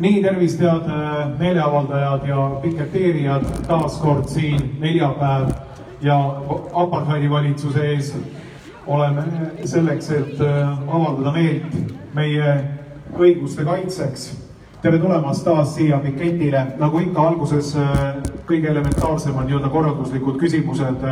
nii, tervist, head meeleavaldajad ja piketeerijad, taas kord siin neljapäev ja apartheidi valitsuse ees oleme selleks, et avaldada meelt meie õiguste kaitseks. tere tulemast taas siia piketile, nagu ikka alguses kõige elementaarsemad nii-öelda korralduslikud küsimused,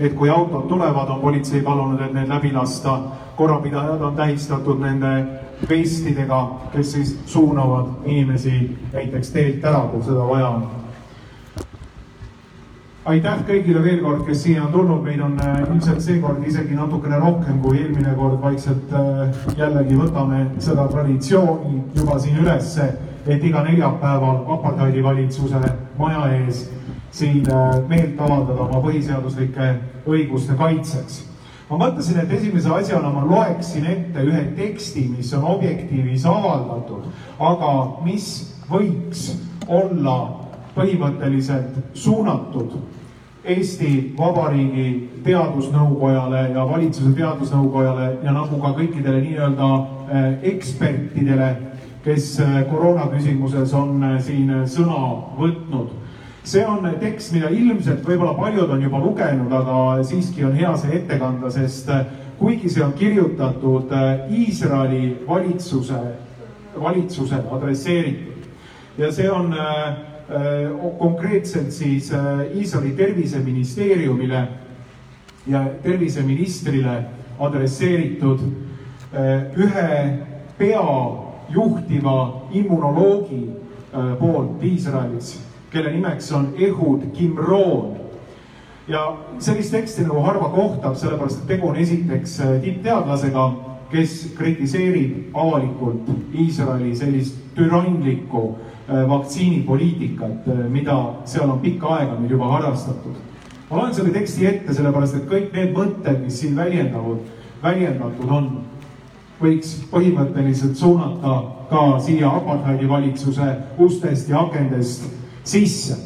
et kui autod tulevad, on politsei palunud, et need läbi lasta. korrapidajad on tähistatud nende vestidega, kes siis suunavad inimesi näiteks teelt ära, kui seda vaja on. aitäh kõigile veel kord, kes siia on tulnud, meid on ilmselt seekord isegi natukene rohkem kui eelmine kord, vaikselt jällegi võtame seda traditsiooni juba siin ülesse, et iga neljapäeval apartheidi valitsuse maja ees siin meelt avaldada oma põhiseaduslike õiguste kaitseks ma mõtlesin, et esimese asjana ma loeksin ette ühe teksti, mis on Objektiivis avaldatud, aga mis võiks olla põhimõtteliselt suunatud Eesti Vabariigi Teadusnõukojale ja valitsuse teadusnõukojale ja nagu ka kõikidele nii-öelda ekspertidele, kes koroona küsimuses on siin sõna võtnud see on tekst, mida ilmselt võib-olla paljud on juba lugenud, aga siiski on hea see ette kanda, sest äh, kuigi see on kirjutatud äh, Iisraeli valitsuse, valitsusele adresseeritud. Ja see on äh, konkreetselt siis Iisraeli terviseministeeriumile ja terviseministrile adresseeritud ühe pea juhtiva immunoloogi poolt Iisraelis kelle nimeks on Ehud Kimroon. ja sellist teksti nagu harva kohtab, sellepärast et tegu on esiteks äh, tippteadlasega, kes kritiseerib avalikult Iisraeli sellist türanlikku äh, vaktsiinipoliitikat, äh, mida seal on pikka aega nüüd juba harrastatud. ma loen selle teksti ette, sellepärast et kõik need mõtted, mis siin väljendavad, väljendatud on, võiks põhimõtteliselt suunata ka siia apartheidi valitsuse ustest ja akendest sisse.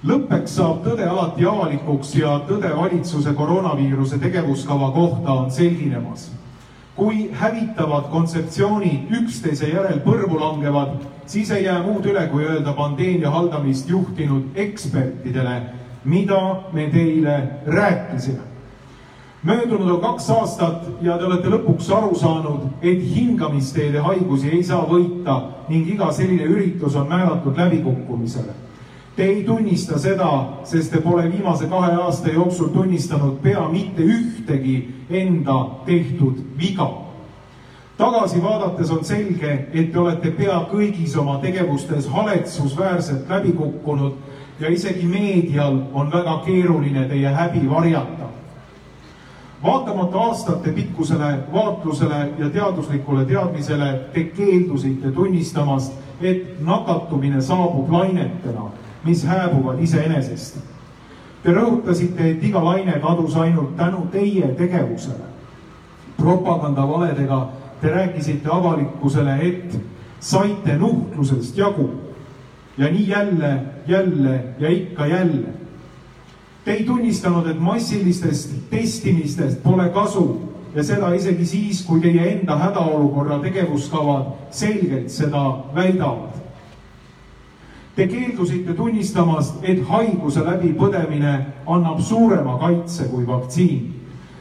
lõppeks saab tõde alati avalikuks ja tõde valitsuse koroonaviiruse tegevuskava kohta on selginemas. kui hävitavad kontseptsioonid üksteise järel põrmu langevad, siis ei jää muud üle, kui öelda pandeemia haldamist juhtinud ekspertidele, mida me teile rääkisime möödunud on kaks aastat ja te olete lõpuks aru saanud, et hingamisteede haigusi ei saa võita ning iga selline üritus on määratud läbikukkumisele. Te ei tunnista seda, sest te pole viimase kahe aasta jooksul tunnistanud pea mitte ühtegi enda tehtud viga. tagasi vaadates on selge, et te olete pea kõigis oma tegevustes haletsusväärselt läbi kukkunud ja isegi meedial on väga keeruline teie häbi varjata vaatamata aastatepikkusele vaatlusele ja teaduslikule teadmisele te keeldusite tunnistamast, et nakatumine saabub lainetena, mis hääbuvad iseenesest. Te rõhutasite, et iga laine kadus ainult tänu teie tegevusele. propagandavaledega te rääkisite avalikkusele, et saite nuhtlusest jagu ja nii jälle, jälle ja ikka jälle Te ei tunnistanud, et massilistest testimistest pole kasu ja seda isegi siis, kui teie enda hädaolukorra tegevuskavad selgelt seda väidavad. Te keeldusite tunnistamast, et haiguse läbipõdemine annab suurema kaitse kui vaktsiin.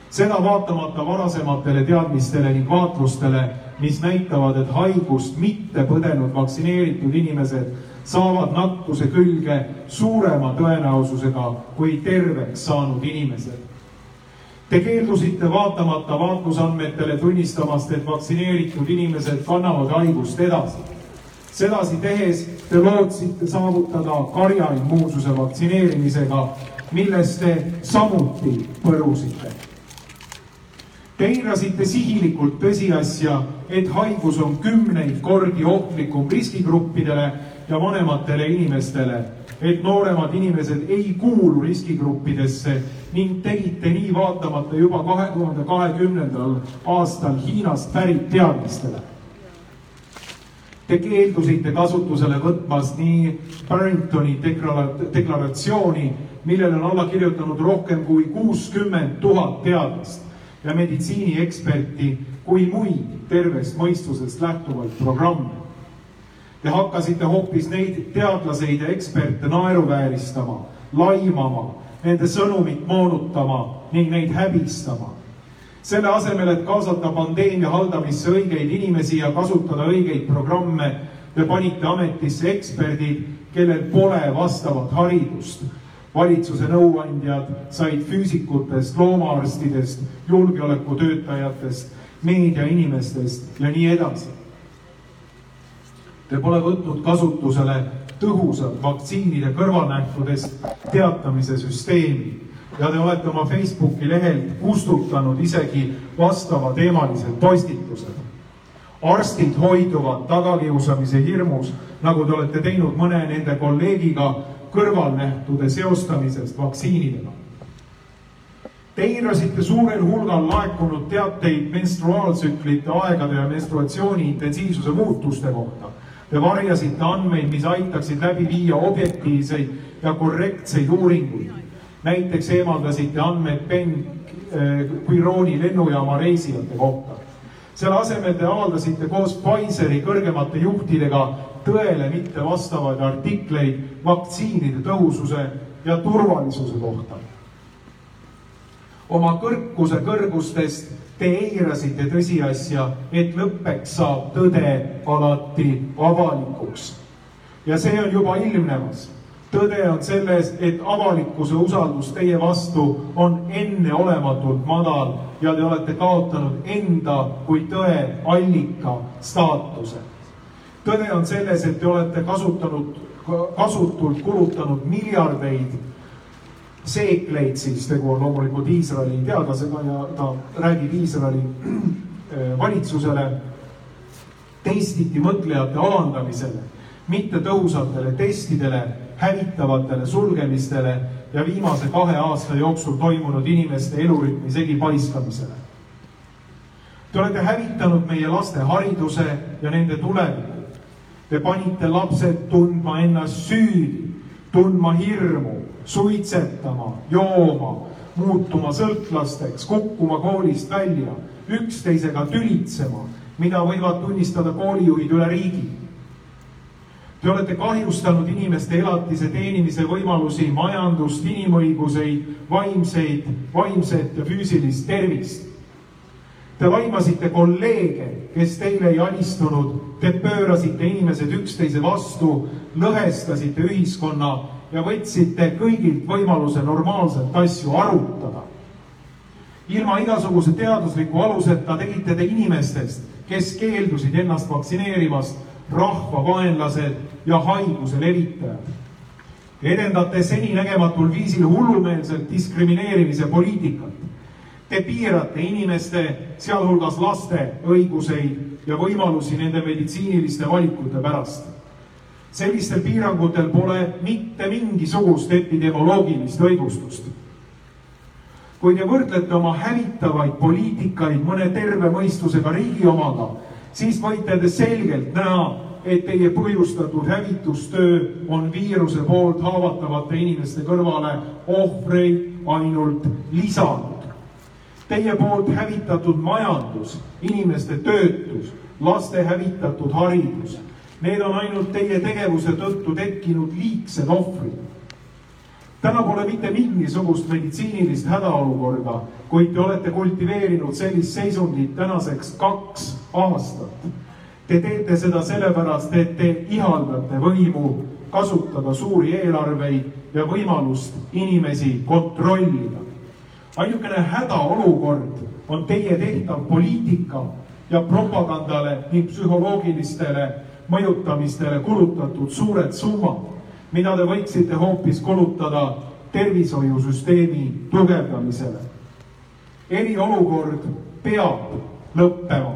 seda vaatamata varasematele teadmistele ning vaatlustele, mis näitavad, et haigust mitte põdenud vaktsineeritud inimesed saavad nakkuse külge suurema tõenäosusega kui terveks saanud inimesed. Te keeldusite vaatamata vaatlusandmetele tunnistamast, et vaktsineeritud inimesed kannavad haigust edasi. sedasi tehes te lootsite saavutada karjaimmuunsuse vaktsineerimisega, millest te samuti põrusite Te eirasite sihilikult tõsiasja, et haigus on kümneid kordi ohtlikum riskigruppidele ja vanematele inimestele, et nooremad inimesed ei kuulu riskigruppidesse ning tegite nii vaatamata juba kahe tuhande kahekümnendal aastal Hiinast pärit teadmistele. Te keeldusite kasutusele võtmast nii Barringtoni deklaratsiooni, millele on alla kirjutanud rohkem kui kuuskümmend tuhat teadlast ja meditsiinieksperti kui muid tervest mõistusest lähtuvalt programme. Te hakkasite hoopis neid teadlaseid ja eksperte naeruvääristama, laimama, nende sõnumit moonutama ning neid häbistama. selle asemel, et kaasata pandeemia haldamisse õigeid inimesi ja kasutada õigeid programme, te panite ametisse eksperdid, kellel pole vastavat haridust valitsuse nõuandjad said füüsikutest, loomaarstidest, julgeolekutöötajatest, meediainimestest ja nii edasi. Te pole võtnud kasutusele tõhusat vaktsiinide kõrvalnähtudest teatamise süsteemi ja te olete oma Facebooki lehelt kustutanud isegi vastavateemalised postitused. arstid hoiduvad tagakiusamise hirmus, nagu te olete teinud mõne nende kolleegiga kõrvalnähtude seostamisest vaktsiinidega. Te eirasite suurel hulgal laekunud teateid menstruaaltsüklite aegade ja menstruatsiooni intensiivsuse muutuste kohta. Te varjasite andmeid, mis aitaksid läbi viia objektiivseid ja korrektseid uuringuid. näiteks eemaldasite andmed Ben Guironi lennujaama reisijate kohta. selle asemel te avaldasite koos Pfizeri kõrgemate juhtidega tõele mitte vastavaid artikleid vaktsiinide tõhususe ja turvalisuse kohta. oma kõrkuse kõrgustest te eirasite tõsiasja, et lõppeks saab tõde alati avalikuks. ja see on juba ilmnemas. tõde on selles, et avalikkuse usaldus teie vastu on enneolematult madal ja te olete kaotanud enda kui tõe allika staatuse tõde on selles, et te olete kasutanud, kasutult kulutanud miljardeid seekleid, siis tegu on loomulikult Iisraeli teadlasega ja ta räägib Iisraeli valitsusele testiti mõtlejate alandamisele, mitte tõhusatele testidele, hävitavatele sulgemistele ja viimase kahe aasta jooksul toimunud inimeste elurütmi segipaiskamisele. Te olete hävitanud meie laste hariduse ja nende tuleviku. Te panite lapsed tundma ennast süüdi, tundma hirmu, suitsetama, jooma, muutuma sõltlasteks, kukkuma koolist välja, üksteisega tülitsema, mida võivad tunnistada koolijuhid üle riigi. Te olete kahjustanud inimeste elatise teenimise võimalusi, majandust, inimõiguseid, vaimseid, vaimset ja füüsilist tervist Te laimasite kolleege, kes teile ei alistunud, te pöörasite inimesed üksteise vastu, lõhestasite ühiskonna ja võtsite kõigilt võimaluse normaalselt asju arutada. ilma igasuguse teadusliku aluseta tegite te inimestest, kes keeldusid ennast vaktsineerimast, rahvavaenlased ja haiguse levitajad. edendate seninägematul viisil hullumeelset diskrimineerimise poliitikat Te piirate inimeste, sealhulgas laste õiguseid ja võimalusi nende meditsiiniliste valikute pärast. Sellistel piirangutel pole mitte mingisugust epidemioloogilist õigustust. kui te võrdlete oma hävitavaid poliitikaid mõne terve mõistusega riigi omaga, siis võite te selgelt näha, et teie põhjustatud hävitustöö on viiruse poolt haavatavate inimeste kõrvale ohvreid ainult lisanud teie poolt hävitatud majandus, inimeste töötus, laste hävitatud haridus. Need on ainult teie tegevuse tõttu tekkinud liigsed ohvrid. täna pole mitte mingisugust meditsiinilist hädaolukorda, kuid te olete kultiveerinud sellist seisundit tänaseks kaks aastat. Te teete seda sellepärast, et te ihaldate võimu kasutada suuri eelarveid ja võimalust inimesi kontrollida ainukene hädaolukord on teie tehtav poliitika ja propagandale ning psühholoogilistele mõjutamistele kulutatud suured summad, mida te võiksite hoopis kulutada tervishoiusüsteemi tugevdamisele. eriolukord peab lõppema.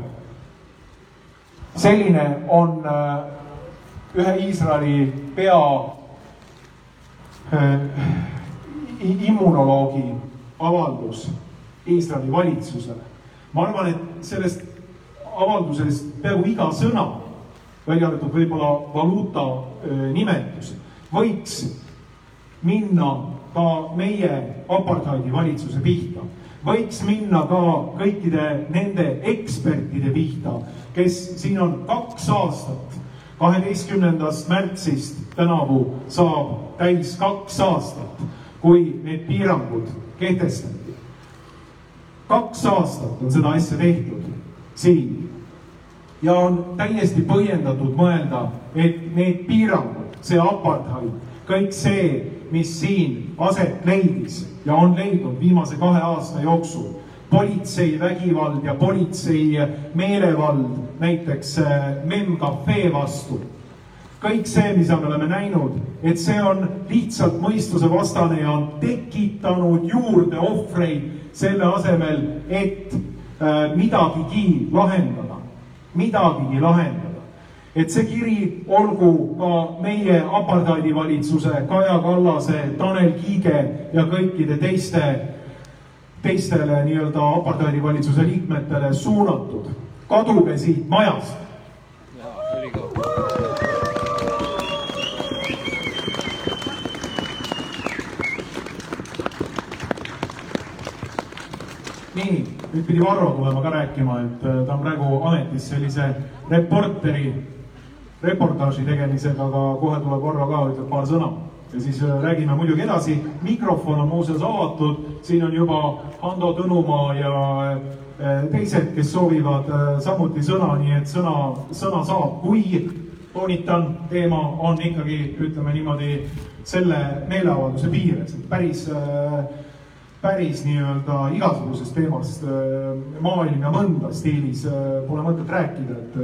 selline on äh, ühe Iisraeli pea äh, immunoloogi avaldus Iisraeli valitsusele. ma arvan, et sellest avaldusest peaaegu iga sõna, välja arvatud võib-olla valuuta nimetus, võiks minna ka meie apartheidi valitsuse pihta. võiks minna ka kõikide nende ekspertide pihta, kes siin on kaks aastat, kaheteistkümnendast märtsist tänavu saab täis kaks aastat, kui need piirangud kehtestati. kaks aastat on seda asja tehtud siin ja on täiesti põhjendatud mõelda, et need piirangud, see apartheid, kõik see, mis siin aset leidis ja on leidnud viimase kahe aasta jooksul. politsei vägivald ja politsei meelevald näiteks äh, Mem Cafe vastu. kõik see, mida me oleme näinud, et see on lihtsalt mõistusevastane ja on tekitanud juurde ohvreid selle asemel, et äh, midagigi lahendada, midagigi lahendada et see kiri olgu ka meie apartheidivalitsuse, Kaja Kallase, Tanel Kiige ja kõikide teiste, teistele nii-öelda apartheidivalitsuse liikmetele suunatud. kaduge siit majast. nii, nüüd pidi Varro tulema ka rääkima, et äh, ta on praegu ametis sellise reporteri reportaaži tegemisega, aga kohe tuleb Varro ka, ütleb paar sõna. ja siis äh, räägime muidugi edasi, mikrofon on muuseas avatud, siin on juba Hando Tõnumaa ja äh, teised, kes soovivad äh, samuti sõna, nii et sõna, sõna saab, kui toonitan, teema on ikkagi, ütleme niimoodi, selle meeleavalduse piires, et päris päris nii-öelda igasugusest teemast maailm ja mõnda stiilis pole mõtet rääkida, et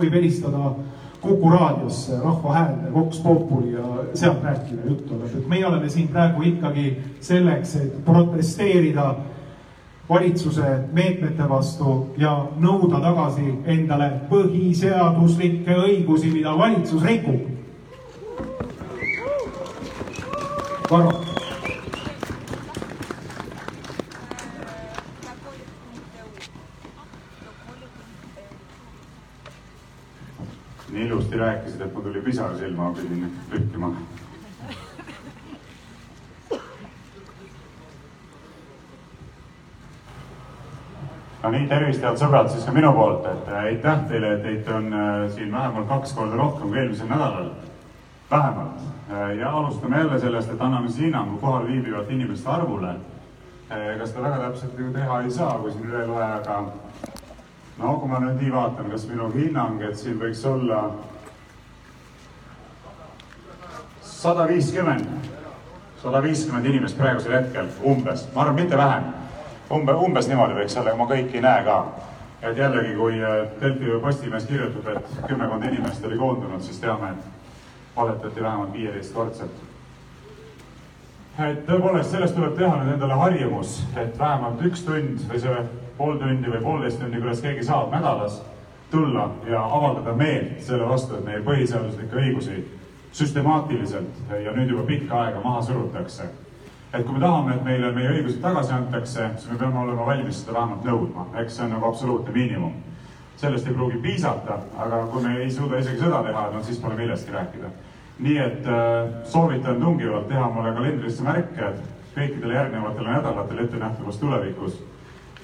võib helistada Kuku raadiosse Rahva Häälde, Vox Populi ja sealt rääkida juttu, et meie oleme siin praegu ikkagi selleks, et protesteerida valitsuse meetmete vastu ja nõuda tagasi endale põhiseaduslikke õigusi, mida valitsus rikub. Varro nii ilusti rääkisid, et mul tuli pisar silma, ma pidin pühkima. no nii, tervist, head sõbrad, siis ka minu poolt, et äh, aitäh teile, et teid on äh, siin vähemalt kaks korda rohkem kui eelmisel nädalal. vähemalt. Äh, ja alustame jälle sellest, et anname siis hinnangu kohal viibivate inimeste arvule. ega seda väga täpselt ju teha ei saa, kui siin üle loe, aga no kui ma nüüd nii vaatan, kas minu hinnang, et siin võiks olla sada viiskümmend, sada viiskümmend inimest praegusel hetkel umbes, ma arvan, mitte vähem. umbe, umbes niimoodi võiks olla, ma kõiki ei näe ka. et jällegi, kui äh, Delfi või Postimees kirjutab, et kümmekond inimest oli koondunud, siis teame, et valetati vähemalt viieteistkordselt et tõepoolest, sellest tuleb teha nüüd endale harjumus, et vähemalt üks tund või see pool tundi või poolteist tundi, kuidas keegi saab nädalas tulla ja avaldada meelt selle vastu, et meie põhiseaduslikke õigusi süstemaatiliselt ja nüüd juba pikka aega maha surutakse. et kui me tahame, et meile meie õigused tagasi antakse, siis me peame olema valmis seda vähemalt nõudma, eks see on nagu absoluutne miinimum. sellest ei pruugi piisata, aga kui me ei suuda isegi seda teha, no siis pole millestki rääkida. nii et äh, soovitan tungivalt teha mulle kalendrisse märke, et kõikidele järgnevatele nädalatele ettenähtavas tulevikus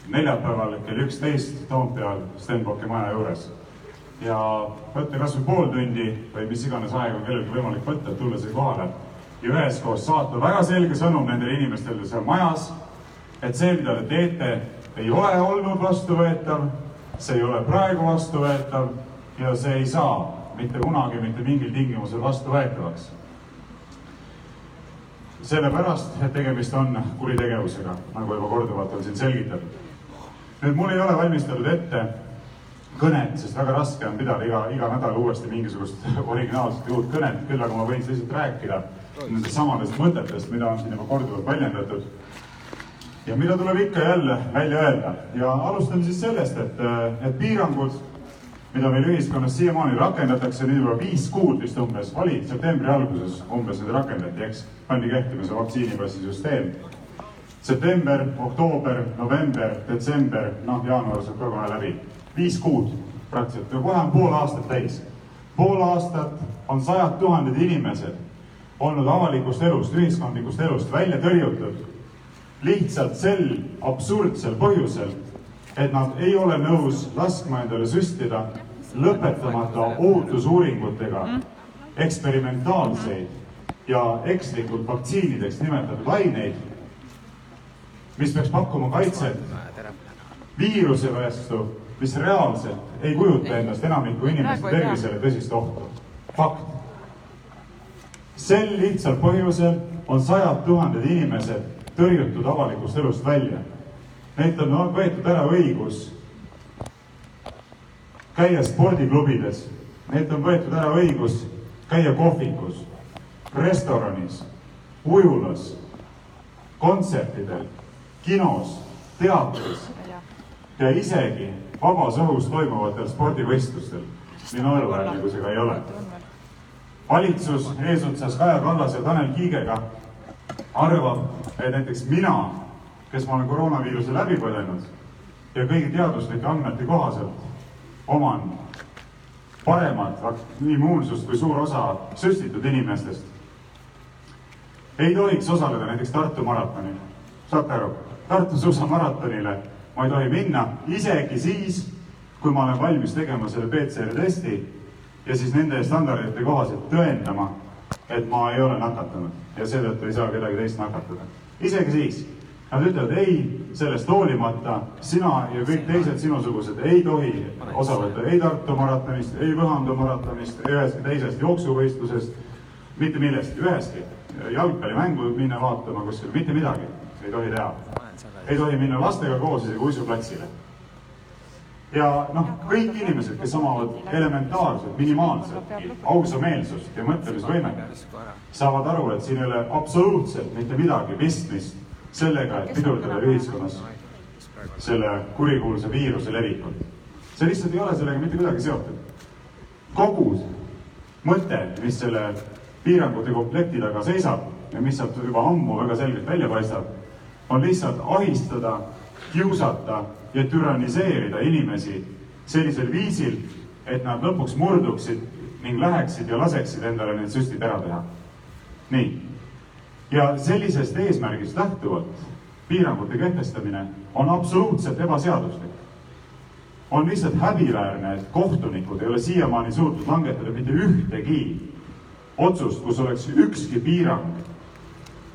neljapäeval kell üksteist Toompeal Stenbocki maja juures. ja võtta kasvõi pool tundi või mis iganes aega on kellelgi võimalik võtta, et tulla siia kohale. Ja üheskoos saata väga selge sõnum nendele inimestele seal majas, et see, mida te teete, ei ole olnud vastuvõetav, see ei ole praegu vastuvõetav ja see ei saa mitte kunagi mitte mingil tingimusel vastuvõetavaks. Sellepärast, et tegemist on kuritegevusega, nagu juba korduvalt on siin selgitatud nüüd mul ei ole valmistatud ette kõnet, sest väga raske on pidada iga, iga nädal uuesti mingisugust originaalset uut kõnet, küll aga ma võin lihtsalt rääkida nendest samadest mõtetest, mida on siin juba korduvalt väljendatud. ja mida tuleb ikka ja jälle välja öelda. Ja alustame siis sellest, et, et piirangud, mida meil ühiskonnas siiamaani rakendatakse, nüüd juba viis kuud vist umbes, oli septembri alguses umbes need rakendati, eks, pandi kehtima see vaktsiinipassi süsteem september, oktoober, november, detsember, noh, jaanuar saab ka kohe läbi. viis kuud praktiliselt kohe on pool aastat täis. pool aastat on sajad tuhanded inimesed olnud avalikust elust, ühiskondlikust elust välja tõrjutud lihtsalt sel absurdsel põhjusel, et nad ei ole nõus laskma endale süstida lõpetamata ohutusuuringutega eksperimentaalseid ja ekslikult vaktsiinideks nimetatud aineid, mis peaks pakkuma kaitset viiruse vastu, mis reaalselt ei kujuta endast enamiku inimeste tervisele tõsist ohtu. fakt. sel lihtsal põhjusel on sajad tuhanded inimesed tõrjutud avalikust elust välja. Neilt on võetud ära õigus käia spordiklubides, neilt on võetud ära õigus käia kohvikus, restoranis, ujulas, kontsertidel, kinos, teatris ja isegi vabas õhus toimuvatel spordivõistlustel. nii naeruväärne kui see ka ei ole. valitsus eesotsas Kaja Kallas ja Tanel Kiigega arvab, et näiteks mina, kes ma olen koroonaviiruse läbi põdenud ja kõigi teaduslike andmete kohaselt oman paremat immuunsust kui suur osa süstitud inimestest, ei tohiks osaleda näiteks Tartu maratonil. saate aru? Tartu suusamaratonile ma ei tohi minna, isegi siis, kui ma olen valmis tegema selle PCR testi ja siis nende standardite kohaselt tõendama, et ma ei ole nakatunud ja seetõttu ei saa kedagi teist nakatada. isegi siis Nad ütlevad ei, sellest hoolimata sina ja kõik teised sinusugused ei tohi osa võtta ei Tartu maratonist, ei Võhandu maratonist, ühestki teisest jooksuvõistlusest, mitte millestki, ühestki. jalgpallimängu minna vaatama kuskil, mitte midagi ei tohi teha. Ei tohi minna lastega koos isegi uisuplatsile. ja noh, kõik inimesed, kes omavad elementaarset, minimaalset ausameelsust ja mõtlemisvõimet, saavad aru, et siin ei ole absoluutselt mitte midagi pistmist sellega, et pidurdada ühiskonnas selle kurikuulsa viiruse levikut. see lihtsalt ei ole sellega mitte kuidagi seotud. kogu mõte, mis selle piirangute komplekti taga seisab ja mis sealt juba ammu väga selgelt välja paistab, on lihtsalt ahistada, kiusata ja türanniseerida inimesi sellisel viisil, et nad lõpuks murduksid ning läheksid ja laseksid endale need süstid ära teha. nii ja sellisest eesmärgist lähtuvalt piirangute kehtestamine on absoluutselt ebaseaduslik. on lihtsalt häbiväärne, et kohtunikud ei ole siiamaani suutnud langetada mitte ühtegi otsust, kus oleks ükski piirang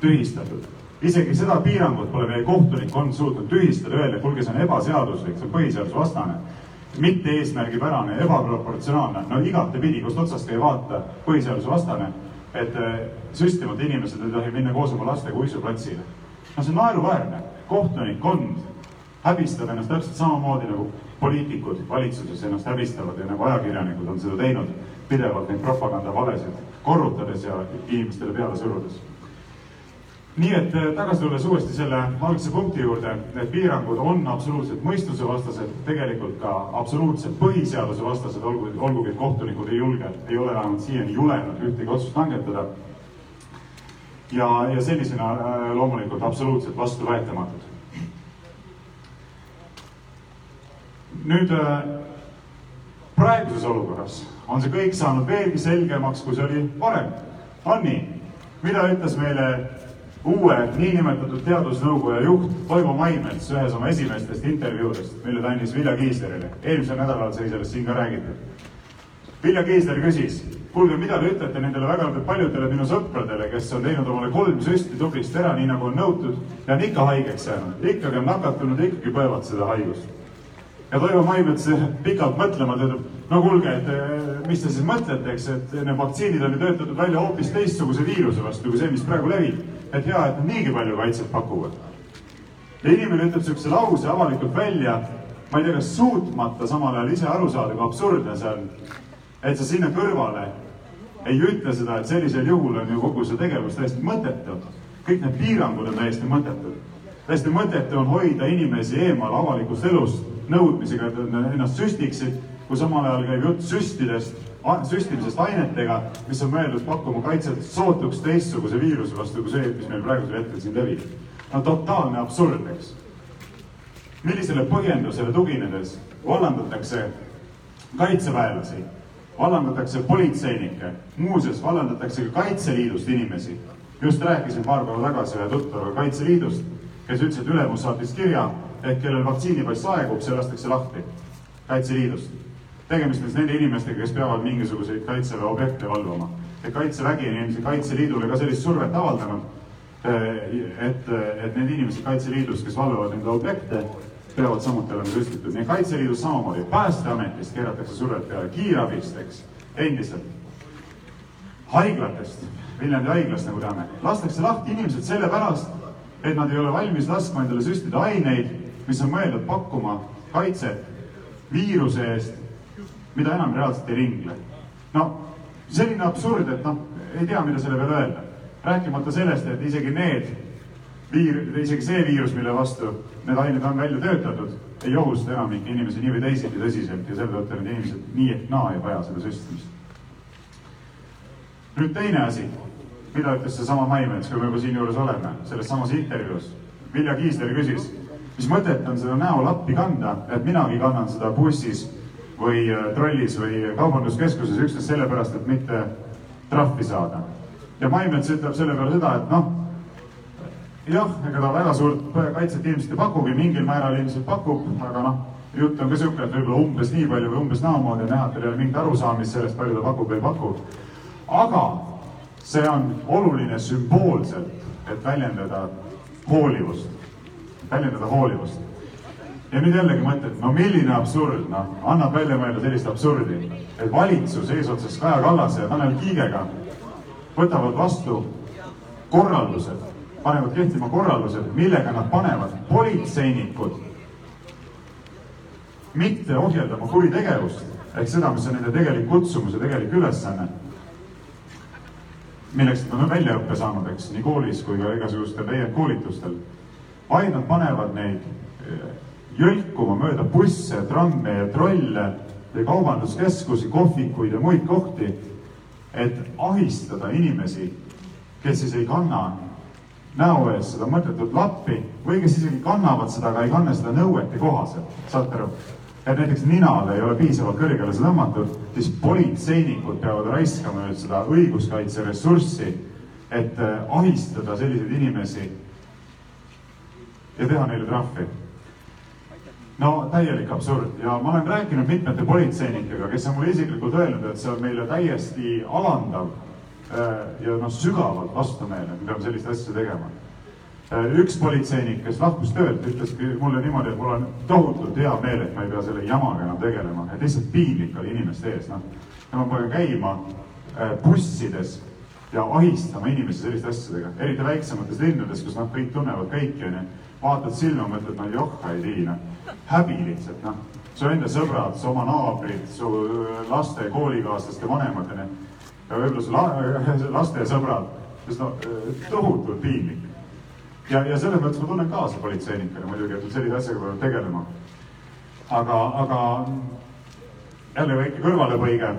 tühistatud. Isegi seda piirangut pole meie kohtunikkond suutnud tühistada, öelda, kuulge, see on ebaseaduslik, see on põhiseadusvastane mitte eesmärgipärane, ebaproportsionaalne, no igatepidi, kust otsast ei vaata, põhiseadusvastane et äh, süstimata inimesed ei tohi minna koos oma lastega uisuplatsile. no see on naeruväärne, kohtunikkond häbistab ennast täpselt samamoodi nagu poliitikud valitsuses ennast häbistavad ja nagu ajakirjanikud on seda teinud pidevalt neid propagandavalesid korrutades ja inimestele peale surudes nii et äh, tagasi tulles uuesti selle algse punkti juurde, need piirangud on absoluutselt mõistusevastased, tegelikult ka absoluutselt põhiseadusevastased, olgu, olgugi et kohtunikud ei julge, ei ole vähemalt siiani julenud ühtegi otsust langetada. ja, ja sellisena äh, loomulikult absoluutselt vastuvõetamatud. nüüd äh, praeguses olukorras on see kõik saanud veelgi selgemaks, kui see oli varem. on nii? mida ütles meile uue niinimetatud teadusnõukoja juht Toivo Maimets ühes oma esimestest intervjuudest, mille ta andis Vilja Kiislerile. eelmisel nädalal sai sellest siin ka räägitud. Vilja Kiisler küsis, kuulge, mida te ütlete nendele väga paljudele minu sõpradele, kes on teinud omale kolm süsti tublisti ära, nii nagu on nõutud ja on ikka haigeks jäänud, ikkagi on nakatunud, ikkagi põevad seda haigust. ja Toivo Maimets pikalt mõtlema, ta ütleb, no kuulge, et eh, mis te siis mõtlete, eks, et need vaktsiinid on ju töötatud välja hoopis teistsuguse viiruse vastu kui see, mis praegu levib et hea, et nad niigi palju kaitset pakuvad. ja inimene ütleb niisuguse lause avalikult välja, ma ei tea, kas suutmata samal ajal ise aru saada, kui absurdne see on, et sa sinna kõrvale ei ütle seda, et sellisel juhul on ju kogu see tegevus täiesti mõttetu. kõik need piirangud on täiesti mõttetud. täiesti mõttetu on hoida inimesi eemal avalikust elust nõudmisega, et nad ennast süstiksid, kui samal ajal käib jutt süstidest süstimisest ainetega, mis on mõeldud pakkuma kaitset sootuks teistsuguse viiruse vastu kui see, mis meil praegusel hetkel siin levib. no totaalne absurd, eks. millisele põhjendusele tuginedes vallandatakse kaitseväelasi, vallandatakse politseinikke, muuseas vallandatakse ka Kaitseliidust inimesi. just rääkisin paar päeva tagasi ühe tuttavaga Kaitseliidust, kes ütles, et ülemus saatis kirja, et kellel vaktsiinipass aegub, see lastakse lahti Kaitseliidust. tegemist on siis nende inimestega, kes peavad mingisuguseid kaitseväe objekte valvama. et kaitsevägi on ilmselt Kaitseliidule ka sellist survet avaldanud, et, et need inimesed Kaitseliidus, kes valvavad nende objekte, peavad samuti olema süstitud. nii Kaitseliidus samamoodi, Päästeametist keeratakse survet peale, kiirabist, eks, endiselt. haiglatest, Viljandi haiglast, nagu teame, lastakse lahti inimesed sellepärast, et nad ei ole valmis laskma endale süstida aineid, mis on mõeldud pakkuma kaitset viiruse eest, mida enam reaalselt ei ringle. no selline absurd, et noh, ei tea, mida selle peale öelda. rääkimata sellest, et isegi need viir-, isegi see viirus, mille vastu need ained on välja töötatud, ei ohusta enamikku inimesi nii või teisiti tõsiselt ja selle tõttu need inimesed nii ehk naa ei vaja seda süstimist. nüüd teine asi, mida ütles seesama Maimets, kui me juba siinjuures oleme, selles samas intervjuus. Vilja Kiisler küsis, mis mõtet on seda näolappi kanda, et minagi kannan seda bussis või äh, trollis või kaubanduskeskuses üksnes sellepärast, et mitte trahvi saada. ja Maimets ütleb selle peale seda, et noh, jah, ega ta väga suurt kaitset ilmselt ei pakugi, mingil määral ilmselt pakub, aga noh, jutt on ka sihuke, et võib-olla umbes nii palju või umbes naamoodi on näha, et tal ei ole mingit arusaamist sellest, palju ta pakub või ei paku. aga see on oluline sümboolselt, et väljendada hoolivust, väljendada hoolivust. ja nüüd jällegi mõtled, no milline absurd, noh, annab välja mõelda sellist absurdi, et valitsus eesotsas Kaja Kallase ja Tanel Kiigega võtavad vastu korraldused, panevad kehtima korraldused, millega nad panevad politseinikud mitte ohjeldama kuritegevust ehk seda, mis on nende tegelik kutsumus ja tegelik ülesanne milleks nad on väljaõppe saanud, eks, nii koolis kui ka igasugustel täiendkoolitustel, nad panevad neid eh, jõlkuma mööda busse, tramme ja trolle ja kaubanduskeskusi, kohvikuid ja muid kohti, et ahistada inimesi, kes siis ei kanna näo ees seda mõttetut lappi või kes isegi kannavad seda, aga ei kanna seda nõuete kohaselt, saate aru? et näiteks ninale ei ole piisavalt kõrgele see tõmmatud, siis politseinikud peavad raiskama nüüd seda õiguskaitseressurssi, et äh, ahistada selliseid inimesi ja teha neile trahvi. no täielik absurd ja ma olen rääkinud mitmete politseinikega, kes on mulle isiklikult öelnud, et see on meile täiesti alandav äh, ja noh, sügavalt vastumeelne, et me peame sellist asja tegema Äh, üks politseinik, kes lahkus töölt, ütles mulle niimoodi, et mul on tohutult hea meel, et ma ei pea selle jamaga enam tegelema, et lihtsalt piinlik oli inimeste ees, noh. ja ma pean käima äh, bussides ja ahistama inimesi selliste asjadega, eriti väiksemates linnades, kus noh, kõik tunnevad kõiki, onju. Vaatad silma, mõtled, no joh ei tii, noh. häbi lihtsalt, noh. su enda sõbrad, su oma naabrid, su laste, koolikaaslaste vanemad, onju. ja võib-olla su la laste sõbrad, sest no tohutult piinlik ja, ja selles mõttes ma tunnen kaasa politseinikele muidugi, et sellise asjaga peavad tegelema. aga, aga jälle väike kõrvalepõige.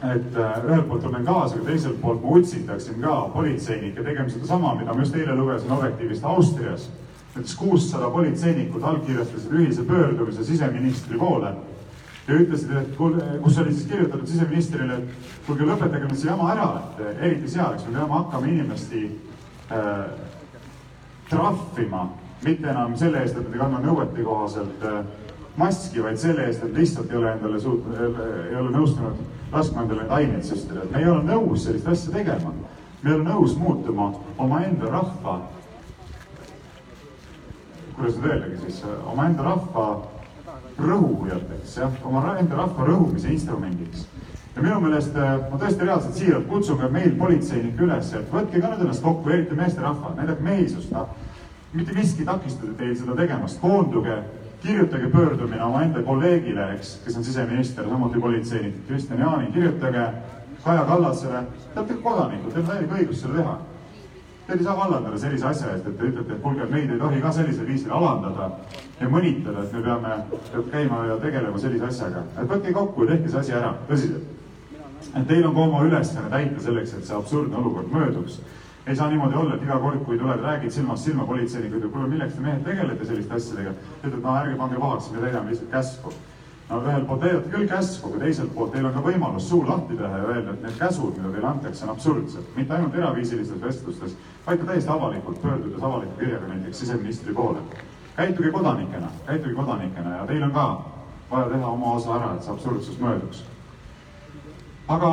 et äh, ühelt poolt tunnen kaasa, aga teiselt poolt ma utsitaksin ka politseinikke tegema sedasama, mida ma just eile lugesin Objektiivist Austrias. Näiteks kuussada politseinikut allkirjastasid ühise pöördumise siseministri poole ja ütlesid, et kuule, kus oli siis kirjutatud siseministrile, et kuulge, lõpetage nüüd see jama ära, et eriti seal, eks me peame hakkama inimesi äh, trahvima, mitte enam selle eest, et nad ei kanna nõuete kohaselt äh, maski, vaid selle eest, et lihtsalt ei ole endale suutnud, ei ole nõustunud laskma endale neid aineid süstida, et me ei ole nõus sellist asja tegema. me ei ole nõus muutuma omaenda rahva, kuidas nüüd öeldagi siis, omaenda rahva rõhujateks, jah, omaenda rahva rõhumise instrumendiks ja minu meelest ma tõesti reaalselt siiralt kutsun ka meil politseinikke üles, et võtke ka nüüd ennast kokku, eriti meesterahvad, näidake mehisust, noh. mitte miski ei takista teil seda tegemast, koonduge, kirjutage pöördumine omaenda kolleegile, eks, kes on siseminister, samuti politseinik Kristjan Jaani, kirjutage Kaja Kallasele, te olete kodanikud, teil on täielik õigus seda teha. Teid ei saa vallandada sellise asja eest, et te ütlete, et kuulge, meid ei tohi ka sellisel viisil alandada ja mõnitada, et me peame käima ja tegelema sellise asjaga. et võtke kokku ja tehke see asi ära, tõsiselt et teil on ka oma ülesanne täita selleks, et see absurdne olukord mööduks. ei saa niimoodi olla, et iga kord, kui tuled, räägid silmast silma politseinikud, kuule, milleks te mehed tegelete selliste asjadega, ütled, no ärge pange pahaks, me täidame lihtsalt käsku. No ühelt poolt täidate küll käsku, aga teiselt poolt teil on ka võimalus suu lahti teha ja öelda, et need käsud, mida teile antakse, on absurdsed. mitte ainult eraviisilistes vestlustes, vaid ka täiesti avalikult, pöördudes avaliku kirjaga näiteks siseministri poole. käituge kodanikena, käituge kodanikena ja teil on ka vaja teha oma osa ära, et see absurdsus mööduks. aga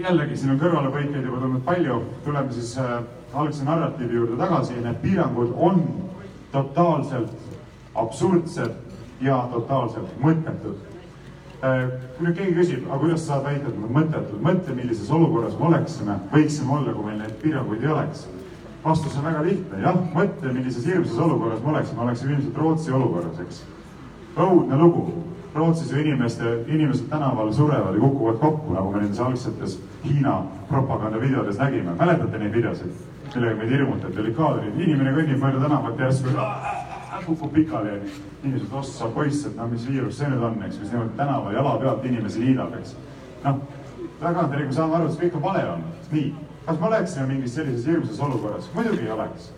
jällegi, siin on kõrvalepõikeid juba tulnud palju, tuleme siis äh, algse narratiivi juurde tagasi, need piirangud on totaalselt absurdsed ja totaalselt mõttetud. kui nüüd keegi küsib, aga kuidas sa saad väita, et nad mõttetud, mõtle, millises olukorras me oleksime, võiksime olla, kui meil neid piiranguid ei oleks. vastus on väga lihtne, jah, mõtle, millises hirmsas olukorras me oleksime, oleksime ilmselt Rootsi olukorras, eks. õudne lugu, Rootsis ju inimeste, inimesed tänaval surevad ja kukuvad kokku, nagu me nendes algsetes Hiina propagandavideodes nägime, mäletate neid videosid, millega meid hirmutati, olid kaadrid, inimene kõnnib mööda tänavat järsku kukub pikali ja inimesed, ossa poiss, et no mis viirus see nüüd on, eks, mis niimoodi tänaval jala pealt inimesi liidab, eks. noh, tagantjärgi me saame aru, et see kõik on vale olnud. nii, kas me oleksime mingis sellises hirmsas olukorras? muidugi ei oleks.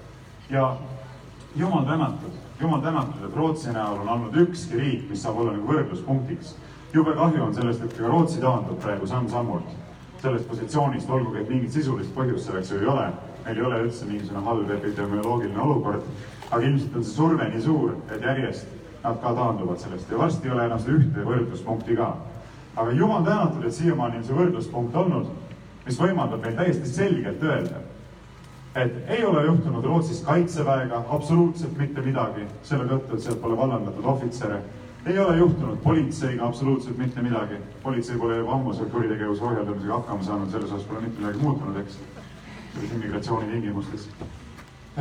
ja jumal tänatud, jumal tänatud, et Rootsi näol on olnud ükski riik, mis saab olla nagu võrdluspunktiks. jube kahju on sellest, et ka Rootsi taandub praegu samm-sammult sellest positsioonist, olgugi et mingit sisulist põhjust selleks ju ei ole. meil ei ole üldse mingisugune halb epidemioloogiline olukord aga ilmselt on see surve nii suur, et järjest nad ka taanduvad sellest ja varsti ei ole enam seda ühte võrdluspunkti ka. aga jumal tänatud, et siiamaani on see võrdluspunkt olnud, mis võimaldab meil täiesti selgelt öelda, et ei ole juhtunud Rootsis kaitseväega absoluutselt mitte midagi, selle tõttu, et sealt pole vallandatud ohvitsere. ei ole juhtunud politseiga absoluutselt mitte midagi, politsei pole juba ammu seal kuritegevuse ohjeldamisega hakkama saanud, selles osas pole mitte midagi muutunud, eks, selles immigratsiooni tingimustes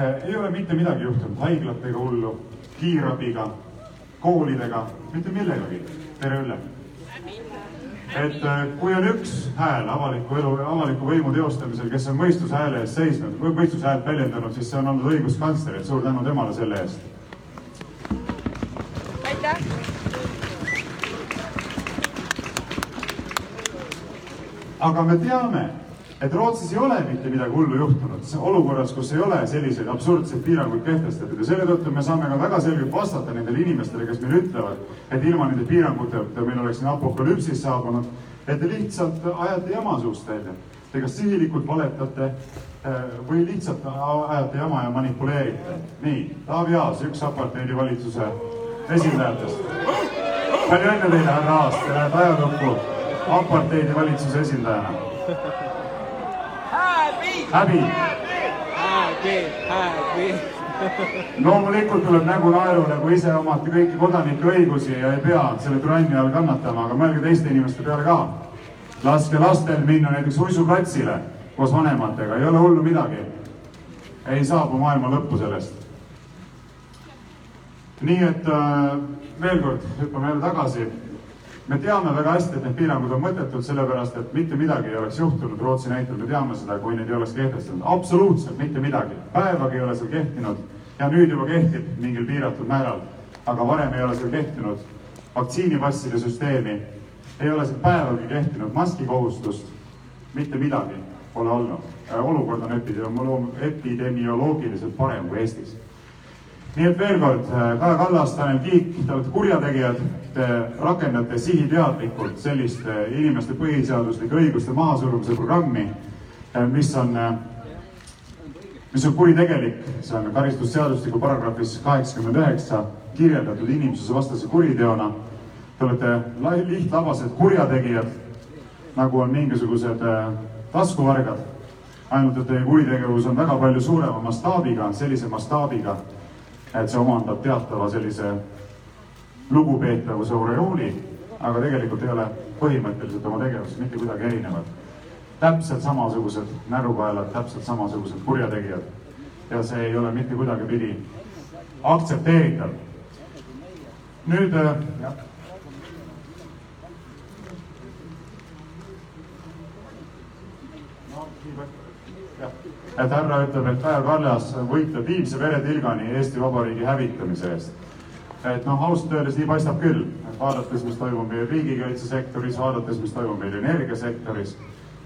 ei ole mitte midagi juhtunud haiglatega hullu, kiirabiga, koolidega, mitte millegagi. tere, Ülle! et äh, kui on üks hääl avaliku elu, avaliku võimu teostamisel, kes on mõistuse hääle eest seisnud, mõistuse häält väljendanud, siis see on olnud õiguskantsler, et suur tänu temale selle eest. aitäh! aga me teame et Rootsis ei ole mitte midagi hullu juhtunud, olukorras, kus ei ole selliseid absurdseid piiranguid kehtestatud ja selle tõttu me saame ka väga selgelt vastata nendele inimestele, kes meile ütlevad, et ilma nende piiranguteta meil oleks siin apokalüpsis saabunud, et te lihtsalt ajate jama suust välja. Te kas sihilikult valetate eh, või lihtsalt ajate jama ja manipuleerite. nii, Taavi Aas, üks aparteidi valitsuse esindajatest. palju õnne teile, härra Aas, te lähete ajalukku aparteidi valitsuse esindajana häbi. loomulikult tuleb nägu naerule, kui ise omate kõiki kodanike õigusi ja ei pea selle türanni all kannatama, aga mõelge teiste inimeste peale ka. laske lastel minna näiteks uisuplatsile koos vanematega, ei ole hullu midagi. ei saabu maailma lõppu sellest. nii et äh, veel kord hüppame jälle tagasi me teame väga hästi, et need piirangud on mõttetud, sellepärast et mitte midagi ei oleks juhtunud Rootsi näitel, me teame seda, kui neid ei oleks kehtestatud, absoluutselt mitte midagi, päevagi ei ole seal kehtinud ja nüüd juba kehtib mingil piiratud määral, aga varem ei ole seal kehtinud vaktsiinipasside süsteemi, ei ole seal päevagi kehtinud maskikohustust, mitte midagi pole olnud. olukord on epidemioloogiliselt parem kui Eestis nii et veel kord, Kaja Kallas, Tanel Kiik, te olete kurjategijad, te rakendate sihiteadlikult sellist eh, inimeste põhiseaduslike õiguste mahasurumise programmi, eh, mis on, mis on kuritegelik, see on karistusseadustiku paragrahvis kaheksakümmend üheksa kirjeldatud inimsusevastase kuriteona. Te olete lihtlabased kurjategijad, nagu on mingisugused taskuvargad, ainult et teie kuritegevus on väga palju suurema mastaabiga, sellise mastaabiga et see omandab teatava sellise lugupeetavuse aureooli, aga tegelikult ei ole põhimõtteliselt oma tegevuses mitte kuidagi erinevad. täpselt samasugused närukaelad, täpselt samasugused kurjategijad. ja see ei ole mitte kuidagipidi aktsepteeritav. nüüd äh, jah et härra ütleb, et Kaja Kallas võitleb viimse veretilgani Eesti Vabariigi hävitamise eest. et noh, ausalt öeldes nii paistab küll, vaadates, mis toimub meie riigikaitsesektoris, vaadates, mis toimub meil energiasektoris,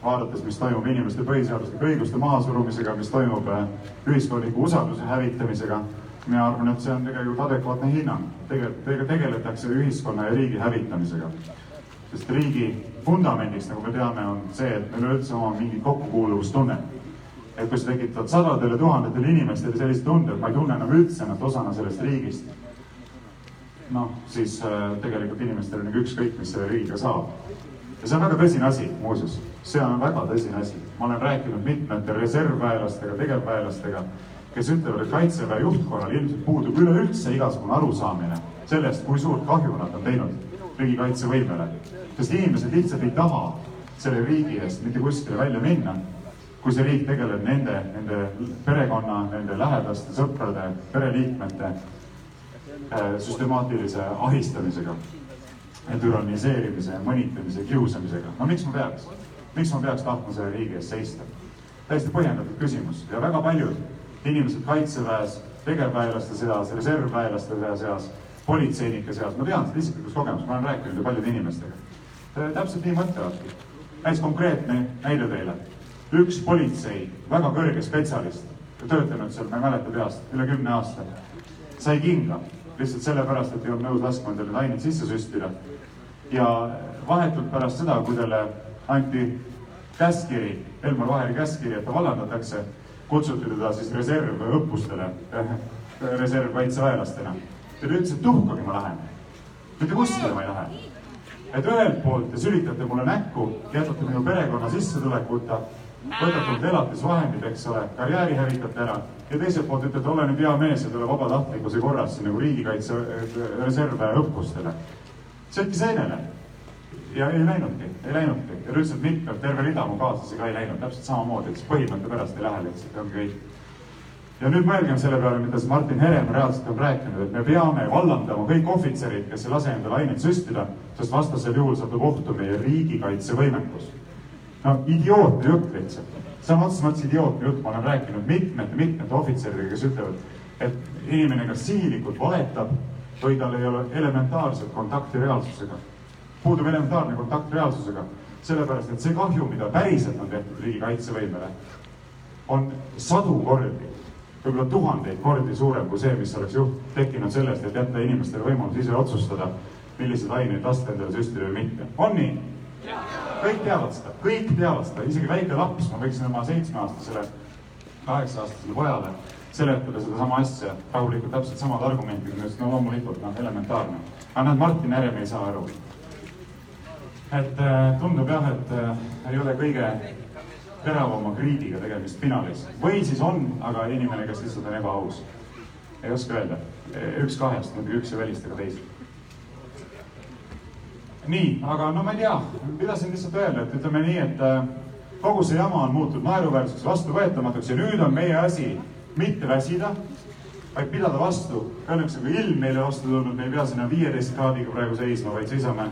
vaadates, mis toimub inimeste põhiseaduslike õiguste mahasurumisega, mis toimub äh, ühiskondliku usalduse hävitamisega, mina arvan, et see on tegelikult adekvaatne hinnang. tegelikult tegeletakse ühiskonna ja riigi hävitamisega. sest riigi vundamendiks, nagu me teame, on see, et meil üleüldse oma mingi kokkukuuluvustunne. Et kui sa tekitad sadadele tuhandetele inimestele sellise tunde, et ma ei tunne enam üldse ennast osana sellest riigist, noh, siis äh, tegelikult inimestel on nagu ükskõik, mis selle riigiga saab. ja see on väga tõsine asi, muuseas, see on väga tõsine asi. ma olen rääkinud mitmete reservväelastega, tegevväelastega, kes ütlevad, et kaitseväe juhtkonnal ilmselt puudub üleüldse igasugune arusaamine sellest, kui suurt kahju nad on teinud riigi kaitsevõimele. sest inimesed lihtsalt ei taha selle riigi eest mitte kuskile välja minna, kui see riik tegeleb nende, nende perekonna, nende lähedaste, sõprade, pereliikmete äh, süstemaatilise ahistamisega, türanniseerimise, mõnitamise, kiusamisega. no miks ma peaks, miks ma peaks tahtma selle riigi eest seista? täiesti põhjendatud küsimus ja väga paljud inimesed kaitseväes, tegevväelaste seas, reservväelaste seas, politseinike seas, ma tean seda isiklikust kogemust, ma olen rääkinud ju paljude inimestega. täpselt nii mõtlevadki. näiteks konkreetne näide teile. Üks politsei, väga kõrge spetsialist, töötanud seal, ma ei mäleta peast, üle kümne aasta, sai kinga lihtsalt sellepärast, et ei olnud nõus laskma endale neid aineid sisse süstida. ja vahetult pärast seda, kui talle anti käskkiri, Elmar Vaheri käskkiri, et ta vallandatakse, kutsuti teda siis reservõppustele reservkaitseväelastena. ta ütles, et tuhkagi ma lähen. mitte kuskile ma ei lähe. et ühelt poolt te sülitate mulle näkku, jätate minu perekonna sissetulekuta, võtate elatisvahendid, eks ole, karjääri hävitate ära ja teiselt poolt ütlete, ole nüüd hea mees ja tule vabatahtlikkuse korras nagu riigikaitse reservväe õppustele. söötki seenele ja ei läinudki, ei läinudki ja üldiselt mitmed, terve rida mu kaaslasi ka ei läinud täpselt samamoodi, et siis põhimõtte pärast ei lähe lihtsalt, ongi kõik. ja nüüd mõelgem selle peale, mida siis Martin Herem reaalselt on rääkinud, et me peame vallandama kõik ohvitserid, kes ei lase endale aineid süstida, sest vastasel juhul satub ohtu meie riigikaitsevõimekus. No idiootne jutt lihtsalt, sõna otseses mõttes idiootne jutt, ma olen rääkinud mitmete, mitmete ohvitseridega, kes ütlevad, et inimene kas sihilikult valetab või tal ei ole elementaarset kontakti reaalsusega. Puudub elementaarne kontakt reaalsusega, sellepärast et see kahju, mida päriselt on tehtud riigi kaitsevõimele, on sadu kordi, võib-olla tuhandeid kordi suurem kui see, mis oleks juht-, tekkinud sellest, et jätta inimestele võimalus ise otsustada, milliseid aineid lasta endale süstida või mitte. on nii? Kõik teavad seda, kõik teavad seda, isegi väike laps, ma võiksin oma seitsmeaastasele, kaheksa-aastasele pojale seletada sedasama asja rahulikult, täpselt samad argumendid, no loomulikult, noh, elementaarne. aga näed, Martin Herem ei saa aru et äh, tundub jah, et äh, ei ole kõige teravama kriidiga tegemist finalis või siis on, aga inimene, kes lihtsalt on ebaaus. ei oska öelda, üks kahest, muidugi üks ei välista ka teist. Nii, aga no ma ei tea, pidasin lihtsalt öelda, et ütleme nii, et äh, kogu see jama on muutunud naeruväärseks, vastuvõetamatuks ja nüüd on meie asi mitte väsida, vaid pidada vastu. Õnneks on ka ilm meile vastu tulnud, me ei pea sinna viieteist kraadiga praegu seisma, vaid seisame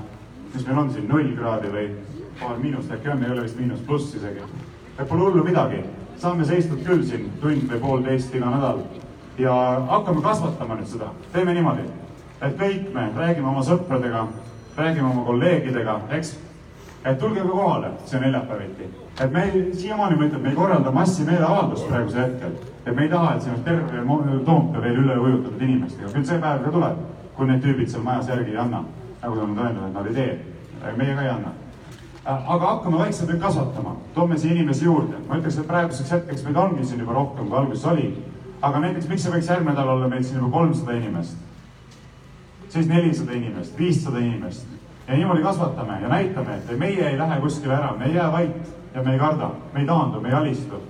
mis meil on siin, null kraadi või paar miinust. Äkki on, ei ole vist miinus pluss isegi. et pole hullu midagi, saame seistud küll siin tund või poolteist iga nädal. Ja hakkame kasvatama nüüd seda, teeme niimoodi, et kõik me räägime oma sõpradega, räägime oma kolleegidega, eks. et tulge ka kohale, see on neljapäeviti, et me siiamaani ma ütlen, me ei korralda massimeeleavaldust praegusel hetkel, et me ei taha, et siin on terve Toompea veel üle ujutatud inimestega, küll see päev ka tuleb, kui need tüübid seal majas järgi ei anna nagu nad on öelnud, et nad ei tee. meie ka ei anna. aga hakkame vaikselt nüüd kasvatama, toome siia inimesi juurde. ma ütleks, et praeguseks hetkeks meid ongi siin juba rohkem, kui alguses oli. aga näiteks, miks ei võiks järgmine nädal olla meil siin juba kolmsada inimest? Siis nelisada inimest, viissada inimest ja niimoodi kasvatame ja näitame, et meie ei lähe kuskile ära, me ei jää vait ja me ei karda, me ei taandu, me ei alistu.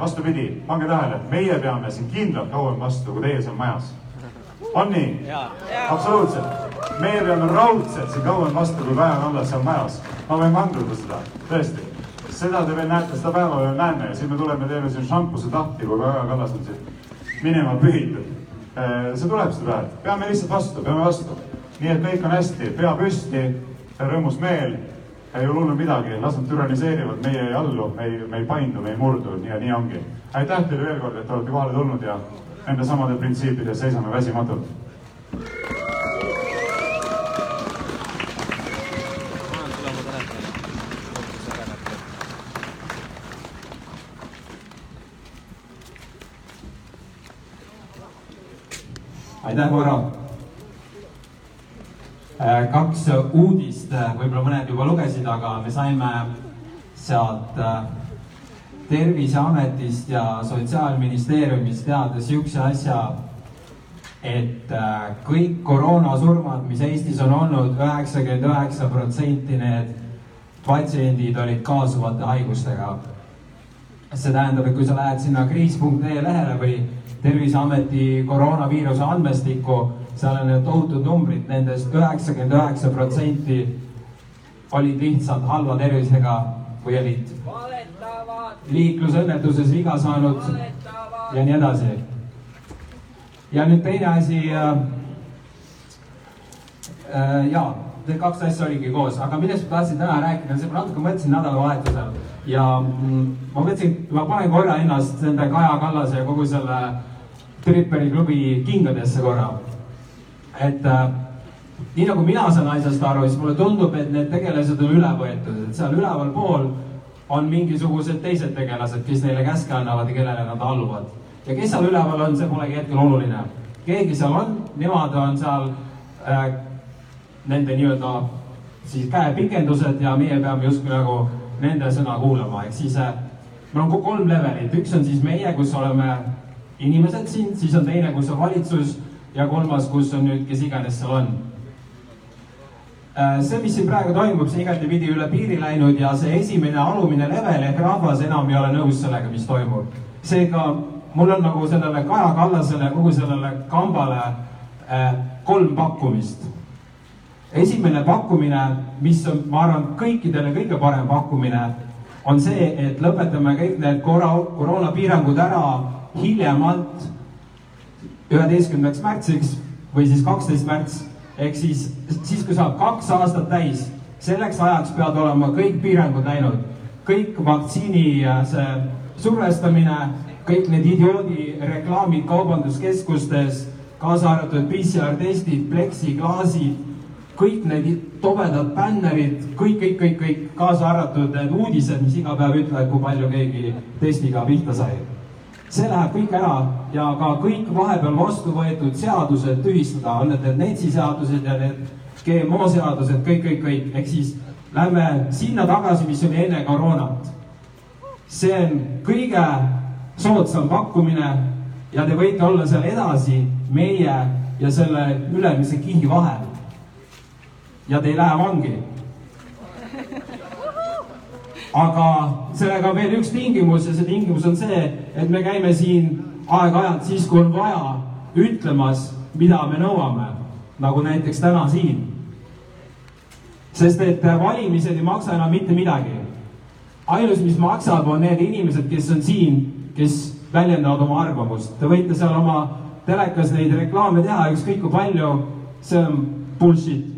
vastupidi, pange tähele, meie peame siin kindlalt kauem vastu kui teie seal majas on nii? absoluutselt. meie peame raudselt siin kauem vastu, kui Kaja Kallas seal majas. ma võin vanduda seda, tõesti. seda te veel näete, seda päeva veel näeme ja siis me tuleme, teeme siin šampuse tahti, kui Kaja Kallas on siin minema pühitud. See tuleb päeva, peame lihtsalt vastu, peame vastu. nii et kõik on hästi, pea püsti, rõõmus meel, ei ole hullu midagi, las nad türaniseerivad, meie ei allu, me ei, me ei paindu, me ei murdu ja nii ongi. aitäh teile veel kord, et olete kohale tulnud ja nende samade printsiipide seisame väsimatult. Aitäh, Varro. Äh, kaks uudist, äh, võib-olla mõned juba lugesid, aga me saime sealt äh, Terviseametist ja Sotsiaalministeeriumist teada siukse asja, et kõik koroonasurmad, mis Eestis on olnud, üheksakümmend üheksa protsenti need patsiendid olid kaasuvate haigustega. See tähendab, et kui sa lähed sinna kriis.ee lehele või Terviseameti koroonaviiruse andmestikku, seal on tohutud numbrid nendest, nendest üheksakümmend üheksa protsenti olid lihtsalt halva tervisega või olid liiklusõnnetuses viga saanud ja nii edasi. ja nüüd teine asi äh,. Äh, ja, need kaks asja oligi koos, aga millest ma tahtsin täna rääkida, see ma natuke mõtlesin nädalavahetusel ja mm, ma mõtlesin, ma panen korra ennast nende Kaja Kallase ja kogu selle Tripperi klubi kingadesse korra et äh, nii nagu mina saan asjast aru, siis mulle tundub, et need tegelased on üle võetud, et seal ülevalpool on mingisugused teised tegelased, kes neile käske annavad ja kellele nad alluvad. ja kes seal üleval on, see polegi hetkel oluline. keegi seal on, nemad on seal äh, nende nii-öelda siis käepikendused ja meie peame justkui nagu nende sõna kuulama, ehk siis äh, meil on kolm levelit, üks on siis meie, kus oleme inimesed siin, siis on teine, kus on valitsus ja kolmas, kus on nüüd, kes iganes seal on. Äh, see, mis siin praegu toimub, see igatepidi üle piiri läinud ja see esimene alumine level ehk rahvas enam ei ole nõus sellega, mis toimub. seega mul on nagu sellele Kaja Kallasele, kogu sellele kambale äh, kolm pakkumist. Esimene pakkumine, mis on, ma arvan, kõikidele kõige parem pakkumine, on see, et lõpetame kõik need korra, koroonapiirangud ära hiljemalt üheteistkümnendaks märtsiks või siis kaksteist märts. Ehk siis, siis kui saab kaks aastat täis, selleks ajaks peavad olema kõik piirangud läinud, kõik vaktsiini see survestamine, kõik need idioodi reklaamid kaubanduskeskustes, kaasa arvatud PCR testid, pleksiklaasid, kõik need tobedad bännerid, kõik, kõik, kõik, kõik, kaasa arvatud need uudised, mis iga päev ütlevad, kui palju keegi testiga pihta sai see läheb kõik ära ja ka kõik vahepeal vastu võetud seadused tühistada, on need need NETS-i seadused ja need GMO seadused, kõik, kõik, kõik, ehk siis lähme sinna tagasi, mis oli enne koroonat. see on kõige soodsam pakkumine ja te võite olla seal edasi meie ja selle ülemise kihi vahel. Ja te ei lähe vangi aga sellega on veel üks tingimus ja see tingimus on see, et me käime siin aeg-ajalt siis, kui on vaja, ütlemas, mida me nõuame, nagu näiteks täna siin. sest et valimised ei maksa enam mitte midagi. ainus, mis maksab, on need inimesed, kes on siin, kes väljendavad oma arvamust. Te võite seal oma telekas neid reklaame teha, ükskõik kui palju, see on bullshit.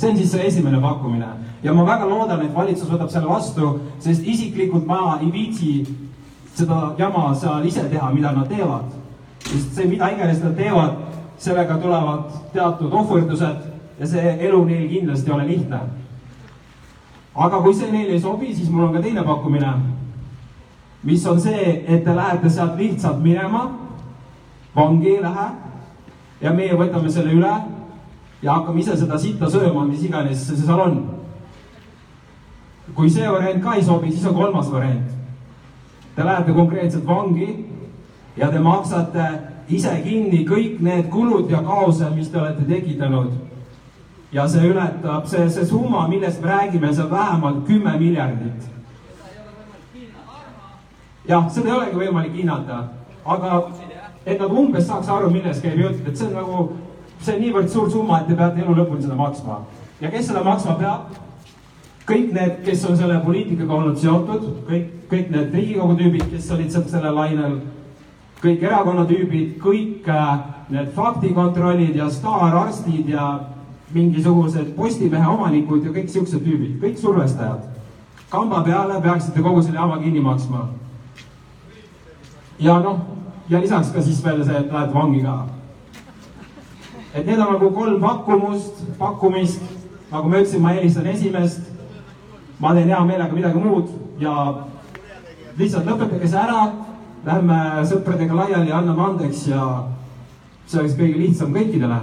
See on siis see esimene pakkumine ja ma väga loodan, et valitsus võtab selle vastu, sest isiklikult ma ei viitsi seda jama seal ise teha, mida nad teevad. sest see, mida iganes nad teevad, sellega tulevad teatud ohverdused ja see elu neil kindlasti ei ole lihtne. aga kui see neile ei sobi, siis mul on ka teine pakkumine, mis on see, et te lähete sealt lihtsalt minema, vangi ei lähe ja meie võtame selle üle ja hakkame ise seda sitta sööma, mis iganes see seal on kui see variant ka ei sobi, siis on kolmas variant. Te lähete konkreetselt vangi ja te maksate ise kinni kõik need kulud ja kaose, mis te olete tekitanud. ja see ületab, see, see summa, millest me räägime, see on vähemalt kümme miljardit. jah, seda ei olegi võimalik hinnata, aga et nad umbes saaks aru, millest käib jutt, et see on nagu, see on niivõrd suur summa, et te peate elu lõpuni seda maksma. ja kes seda maksma peab? kõik need, kes on selle poliitikaga olnud seotud, kõik, kõik need Riigikogu tüübid, kes olid sealt sellel lainel, kõik erakonna tüübid, kõik äh, need faktikontrollid ja staararstid ja mingisugused Postimehe omanikud ja kõik siuksed tüübid, kõik survestajad. kamba peale peaksite kogu selle jama kinni maksma. ja noh, ja lisaks ka siis veel see, et lähete vangi ka. Et need on nagu kolm pakkumust, pakkumist, nagu ma ütlesin, ma eelistan esimest ma teen hea meelega midagi muud ja lihtsalt lõpetage see ära, lähme sõpradega laiali, anname andeks ja see oleks kõige lihtsam kõikidele.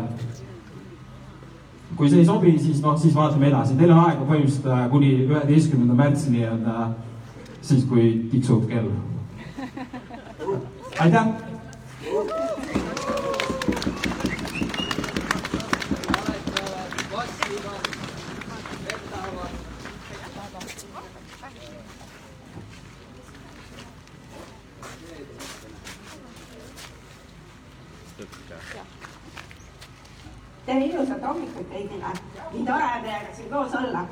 kui see ei sobi, siis noh, siis vaatame edasi, teil on aega põhimõtteliselt äh, kuni üheteistkümnenda märtsini on äh, siis, kui tiksub kell. aitäh. Tere ilusat hommikut kõigile, nii tore on teiega siin koos olla.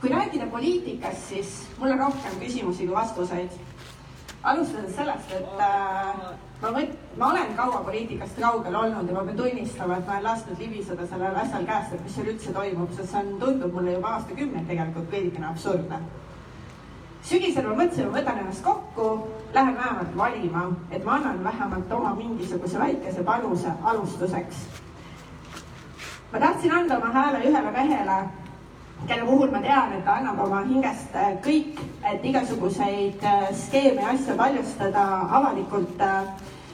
kui rääkida poliitikast, siis mul on rohkem küsimusi kui vastuseid. alustades sellest, et äh, ma võt-, ma olen kaua poliitikast kaugel olnud ja ma pean tunnistama, et ma olen lasknud libiseda sellel asjal käest, et mis seal üldse toimub, sest see on, tundub mulle juba aastakümneid tegelikult veidikene absurdne sügisel ma mõtlesin, ma võtan ennast kokku, lähen vähemalt valima, et ma annan vähemalt oma mingisuguse väikese panuse alustuseks. ma tahtsin anda oma hääle ühele mehele, kelle puhul ma tean, et ta annab oma hingest kõik, et igasuguseid äh, skeeme ja asju paljustada, avalikult äh,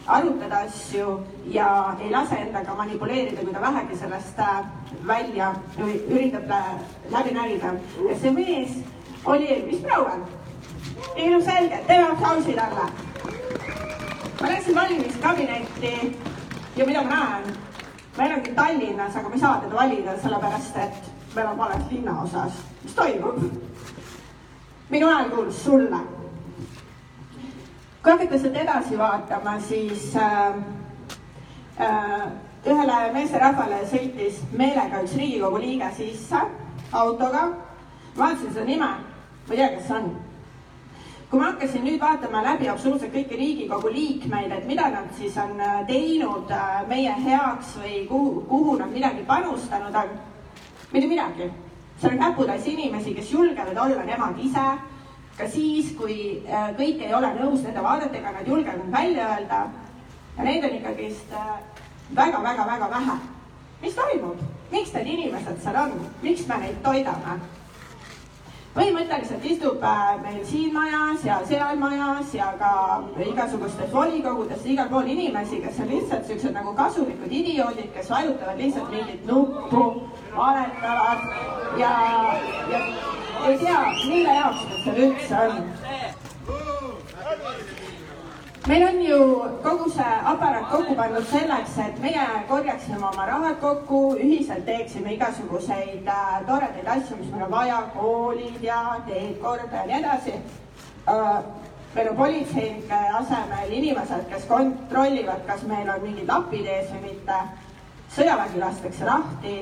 arutada asju ja ei lase endaga manipuleerida, kui ta vähegi sellest äh, välja üritab läbi närida. ja see mees oli Brauer ilmselgelt, teeme aplausi talle. ma läksin valimiskabinetti ja mida ma näen, ma elangi Tallinnas, aga ma ei saa teda valida, sellepärast et me oleme vales linnaosas. mis toimub? minu hääl kuulus sulle. kui hakata sealt edasi vaatama, siis äh, äh, ühele meesterahvale sõitis meelega üks Riigikogu liige sisse autoga. vaatasin seda nime, ma ei tea, kes see on kui ma hakkasin nüüd vaatama läbi absoluutselt kõiki Riigikogu liikmeid, et mida nad siis on äh, teinud äh, meie heaks või kuhu, kuhu nad midagi panustanud on, mitte midagi. seal on käputäis inimesi, kes julgevad olla nemad ise, ka siis, kui äh, kõik ei ole nõus nende vaadetega, nad julgevad välja öelda. ja neid on ikkagist väga-väga-väga vähe. mis toimub, miks need inimesed seal on, miks me neid toidame? Põhimõtteliselt istub äh, meil siin majas ja seal majas ja ka igasugustes volikogudes igal pool inimesi, kes on lihtsalt siuksed nagu kasulikud idioodid, kes vajutavad lihtsalt mingit nuppu, valetavad ja, ja ei tea, mille jaoks nad seal üldse on meil on ju kogu see aparaat kokku pandud selleks, et meie korjaksime oma rahad kokku, ühiselt teeksime igasuguseid äh, toredaid asju, mis meil on vaja, koolid ja teed korda ja nii edasi äh,. meil on politseinike asemel inimesed, kes kontrollivad, kas meil on mingid lapid ees või mitte. sõjavägi lastakse lahti,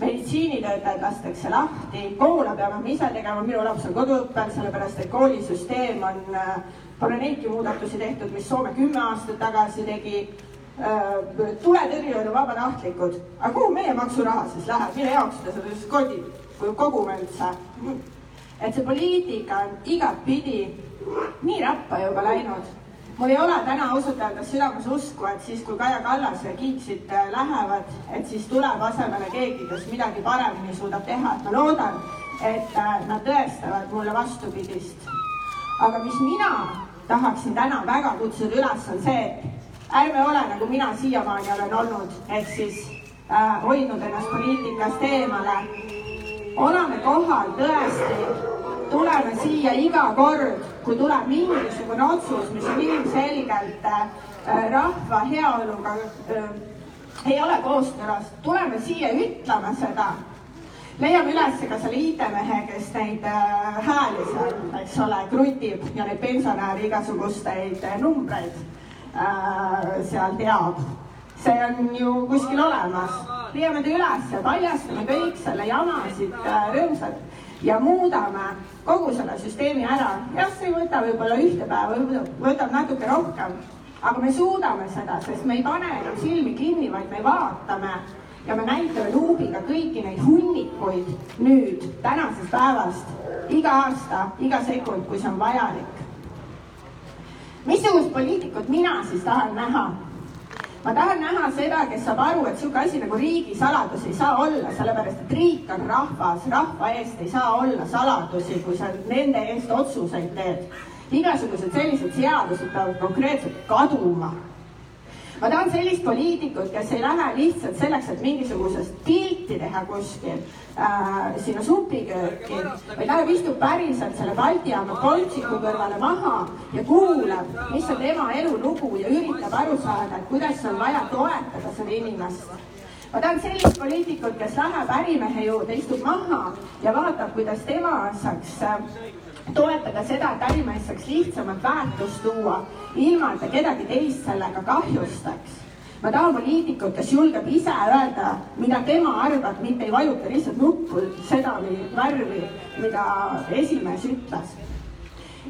meditsiinitöötajad lastakse lahti, koole peame me ise tegema, minu laps on koduõppel, sellepärast et koolisüsteem on äh, Pole neidki muudatusi tehtud, mis Soome kümme aastat tagasi tegi. Äh, tuletõrjujad on vabatahtlikud, aga kuhu meie maksuraha siis läheb, mille jaoks te seda siis kodid, kui kogume üldse? et see poliitika on igatpidi nii rappa juba läinud. mul ei ole täna ausalt öeldes südames usku, et siis, kui Kaja Kallas ja Kiik siit äh, lähevad, et siis tuleb asemele keegi, kes midagi paremini suudab teha, et ma loodan, et äh, nad tõestavad mulle vastupidist. aga mis mina tahaksin täna väga kutsuda üles, on see, et ärme ole nagu mina siiamaani olen olnud, ehk siis äh, hoidnud ennast poliitikast eemale. oleme kohal tõesti, tuleme siia iga kord, kui tuleb mingisugune otsus, mis on ilmselgelt äh, rahva heaoluga äh, ei ole kooskõlas, tuleme siia, ütleme seda leiame üles ka selle IT-mehe, kes neid äh, hääli seal, eks ole, krutib ja neid pensionäre igasugusteid äh, numbreid äh, seal teab. see on ju kuskil olemas. leiame ta üles, paljastame kõik selle jama siit äh, rõõmsalt ja muudame kogu selle süsteemi ära. jah, see ei võta võib-olla ühte päeva, võtab natuke rohkem, aga me suudame seda, sest me ei pane enam silmi kinni, vaid me vaatame ja me näitame luubiga kõiki neid hunnikuid nüüd, tänasest päevast, iga aasta, iga sekund, kui see on vajalik. missugust poliitikut mina siis tahan näha? ma tahan näha seda, kes saab aru, et niisugune asi nagu riigisaladus ei saa olla, sellepärast et riik on rahvas, rahva eest ei saa olla saladusi, kui sa nende eest otsuseid teed. igasugused sellised seadused peavad konkreetselt kaduma ma tahan sellist poliitikut, kes ei lähe lihtsalt selleks, et mingisugusest pilti teha kuskil äh, sinna supikööki, vaid läheb, istub päriselt selle Balti jaama koltsiku kõrvale maha ja kuulab, mis on tema elulugu ja üritab aru saada, et kuidas on vaja toetada seda inimest. Ma tahan sellist poliitikut, kes läheb ärimehe juurde, istub maha ja vaatab, kuidas tema saaks äh, toetada seda, et ärimees saaks lihtsamalt väärtust tuua, ilma et ta kedagi teist sellega kahjustaks. ma tahan poliitikut, kes julgeb ise öelda, mida tema arvab, mitte ei vajuta lihtsalt nuppu seda või värvi, mida esimees ütles.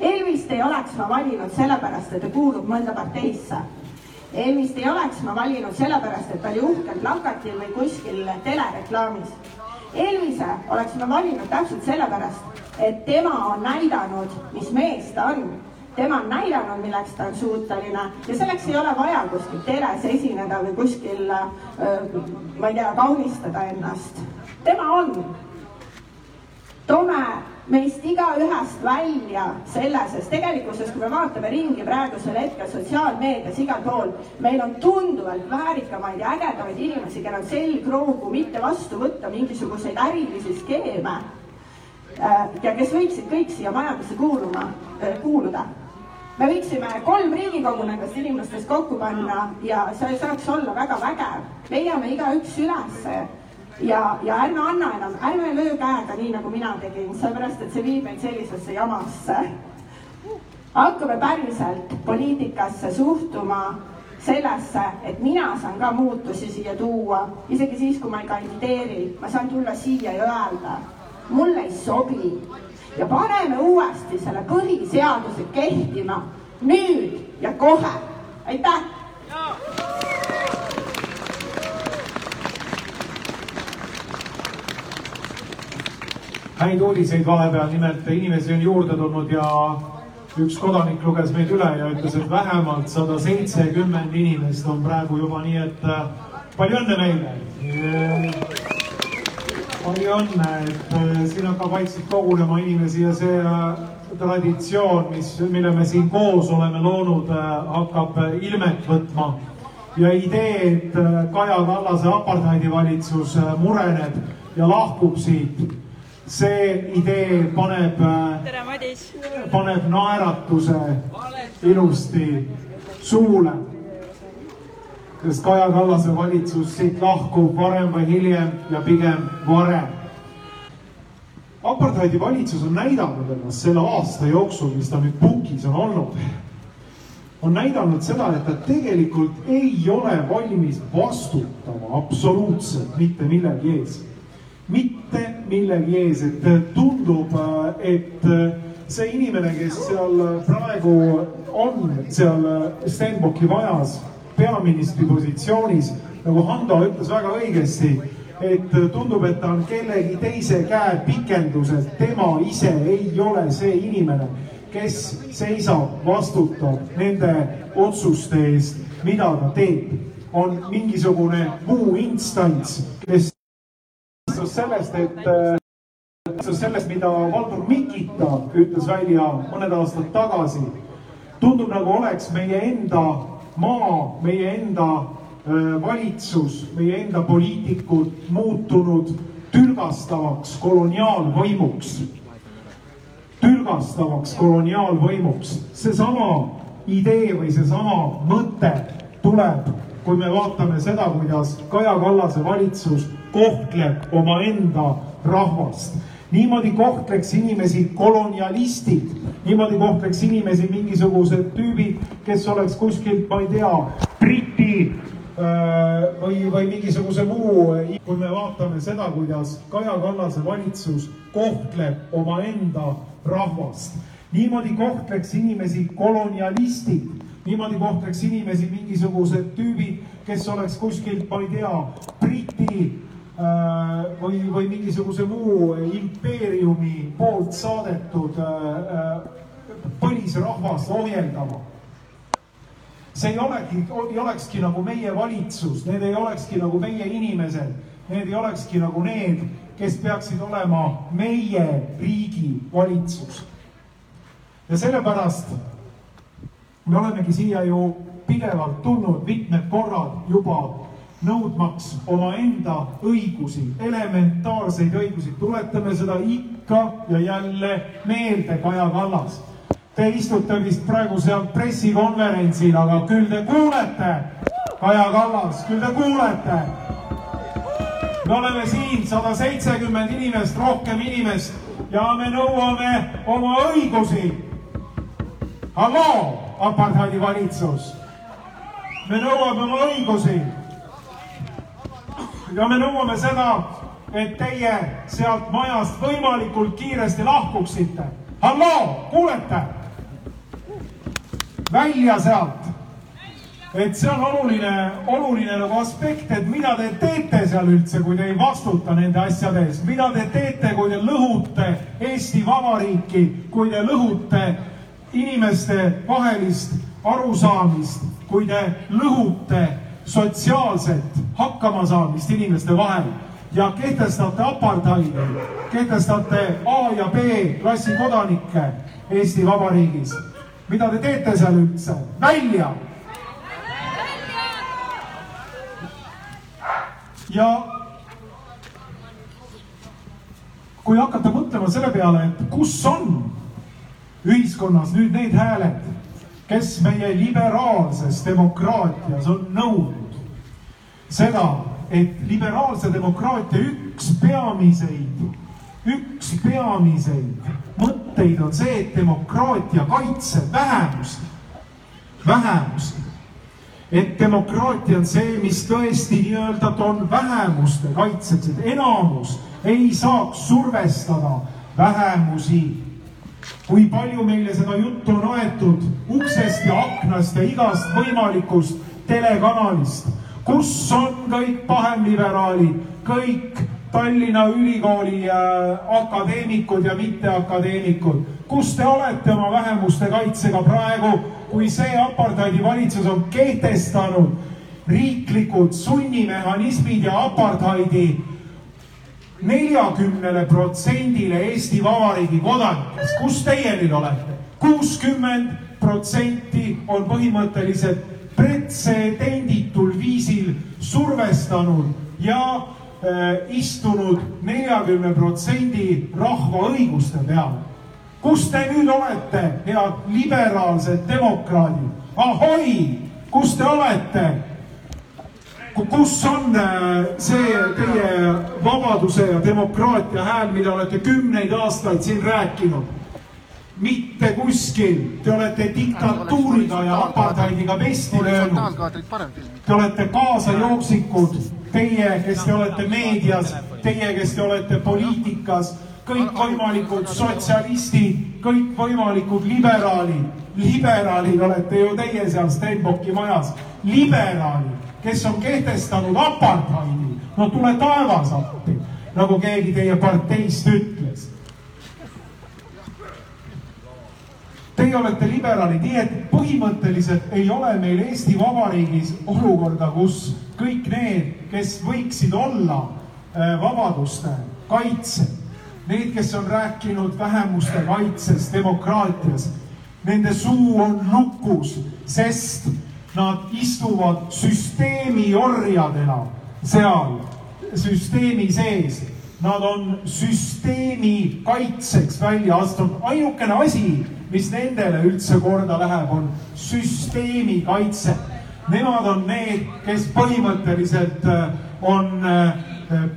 Elvist ei oleks ma valinud sellepärast, et ta kuulub mõnda parteisse. Elvist ei oleks ma valinud sellepärast, et ta oli uhkel plakatil või kuskil telereklaamis. Elvise oleks ma valinud täpselt sellepärast, et tema on näidanud, mis mees ta on. Tema on näidanud, milleks ta on suuteline ja selleks ei ole vaja kuskil teles esineda või kuskil, ma ei tea, kaunistada ennast. tema on. toome meist igaühest välja selle, sest tegelikkuses, kui me vaatame ringi praegusel hetkel sotsiaalmeedias igal pool, meil on tunduvalt väärikamaid ja ägedamaid inimesi, kellel on selgroogu mitte vastu võtta mingisuguseid ärilisi skeeme Äh, ja kes võiksid kõik siia majandusse kuuluma, äh, kuuluda. Me võiksime kolm Riigikogu nendest inimestest kokku panna ja see saaks olla väga vägev. leiame igaüks ülesse ja, ja ärme anna enam, ärme löö käega nii, nagu mina tegin, sellepärast et see viib meid sellisesse jamasse. hakkame päriselt poliitikasse suhtuma sellesse, et mina saan ka muutusi siia tuua, isegi siis, kui ma ei kandideeri, ma saan tulla siia ja öelda mulle ei sobi. Ja paneme uuesti selle põhiseaduse kehtima nüüd ja kohe. aitäh. häid uudiseid vahepeal, nimelt inimesi on juurde tulnud ja üks kodanik luges meid üle ja ütles, et vähemalt sada seitsekümmend inimest on praegu juba nii, et äh, palju õnne meile palju õnne, et äh, siin hakkab vaikselt kogunema inimesi ja see äh, traditsioon, mis, mille me siin koos oleme loonud, äh, hakkab ilmet võtma. ja idee, et Kaja Kallase apartheidivalitsus mureneb ja lahkub siit, see idee paneb, paneb naeratuse ilusti suule sest Kaja Kallase valitsus siit lahkub varem või hiljem ja pigem varem. apartheidi valitsus on näidanud ennast selle aasta jooksul, mis ta nüüd pukis on olnud, on näidanud seda, et ta tegelikult ei ole valmis vastutama absoluutselt mitte millegi ees. mitte millegi ees, et tundub, et see inimene, kes seal praegu on, seal Stenbocki majas peaministri positsioonis, nagu Hando ütles väga õigesti, et tundub, et ta on kellegi teise käe pikendus, et tema ise ei ole see inimene, kes seisab, vastutab nende otsuste eest, mida ta teeb. on mingisugune muu instants, kes sellest, et sellest, mida Valdur Mikita ütles välja mõned aastad tagasi, tundub nagu oleks meie enda maa, meie enda valitsus, meie enda poliitikud muutunud tülgastavaks koloniaalvõimuks. tülgastavaks koloniaalvõimuks, seesama idee või seesama mõte tuleb, kui me vaatame seda, kuidas Kaja Kallase valitsus kohtleb omaenda rahvast niimoodi kohtleks inimesi kolonialistid, niimoodi kohtleks inimesi mingisugused tüübid, kes oleks kuskilt, ma ei tea, Briti äh, või, või mingisuguse muu, kui me vaatame seda, kuidas Kaja Kallase valitsus kohtleb omaenda rahvast. niimoodi kohtleks inimesi kolonialistid, niimoodi kohtleks inimesi mingisugused tüübid, kes oleks kuskilt, ma ei tea, Briti või, või mingisuguse muu impeeriumi poolt saadetud äh, äh, põlisrahvast ohjeldama. see ei olegi, ei olekski nagu meie valitsus, need ei olekski nagu meie inimesed, need ei olekski nagu need, kes peaksid olema meie riigi valitsus. ja sellepärast me olemegi siia ju pidevalt tulnud mitmed korrad juba nõudmaks omaenda õigusi, elementaarseid õigusi, tuletame seda ikka ja jälle meelde, Kaja Kallas. Te istute vist praegu seal pressikonverentsil, aga küll te kuulete, Kaja Kallas, küll te kuulete. me oleme siin sada seitsekümmend inimest, rohkem inimest ja me nõuame oma õigusi. halloo, apartheidi valitsus. me nõuame oma õigusi ja me nõuame seda, et teie sealt majast võimalikult kiiresti lahkuksite. halloo, kuulete? välja sealt. et see on oluline, oluline nagu aspekt, et mida te teete seal üldse, kui te ei vastuta nende asjade eest, mida te teete, kui te lõhute Eesti Vabariiki, kui te lõhute inimeste vahelist arusaamist, kui te lõhute sotsiaalset hakkamasaamist inimeste vahel ja kehtestate apartheidi, kehtestate A ja B klassi kodanikke Eesti Vabariigis. mida te teete seal üldse? välja! ja kui hakata mõtlema selle peale, et kus on ühiskonnas nüüd need hääled, kes meie liberaalses demokraatias on nõudnud seda, et liberaalse demokraatia üks peamiseid, üks peamiseid mõtteid on see, et demokraatia kaitseb vähemusi, vähemusi. et demokraatia on see, mis tõesti nii-öelda on vähemuste kaitseks, et enamus ei saaks survestada vähemusi kui palju meile seda juttu on aetud uksest ja aknast ja igast võimalikust telekanalist, kus on kõik pahemliberaalid, kõik Tallinna Ülikooli äh, akadeemikud ja mitteakadeemikud, kus te olete oma vähemuste kaitsega praegu, kui see apartheidi valitsus on kehtestanud riiklikud sunnimehhanismid ja apartheidi neljakümnele protsendile Eesti Vabariigi kodanikest, kus teie nüüd olete? kuuskümmend protsenti on põhimõtteliselt pretsedenditul viisil survestanud ja äh, istunud neljakümne protsendi rahva õiguste peale. kus te nüüd olete, head liberaalsed demokraadid? ahoi, kus te olete? Kus on äh, see teie vabaduse ja demokraatia hääl, mida olete kümneid aastaid siin rääkinud? mitte kuskil, te olete diktatuuriga ja apartheidiga pesti löönud. Te olete kaasajooksikud, teie, kes te olete meedias, teie, kes te olete poliitikas, kõikvõimalikud sotsialistid, kõikvõimalikud liberaalid, liberaalid olete ju teie seal Stenbocki majas, liberaalid kes on kehtestanud apartheidi, no tule taevas appi, nagu keegi teie parteist ütles. Teie olete liberaalid, nii et põhimõtteliselt ei ole meil Eesti Vabariigis olukorda, kus kõik need, kes võiksid olla äh, vabaduste kaitsel, need, kes on rääkinud vähemuste kaitses, demokraatias, nende suu on lukus, sest Nad istuvad süsteemi orjadena seal süsteemi sees. Nad on süsteemi kaitseks välja astunud. ainukene asi, mis nendele üldse korda läheb, on süsteemi kaitse. Nemad on need, kes põhimõtteliselt äh, on äh,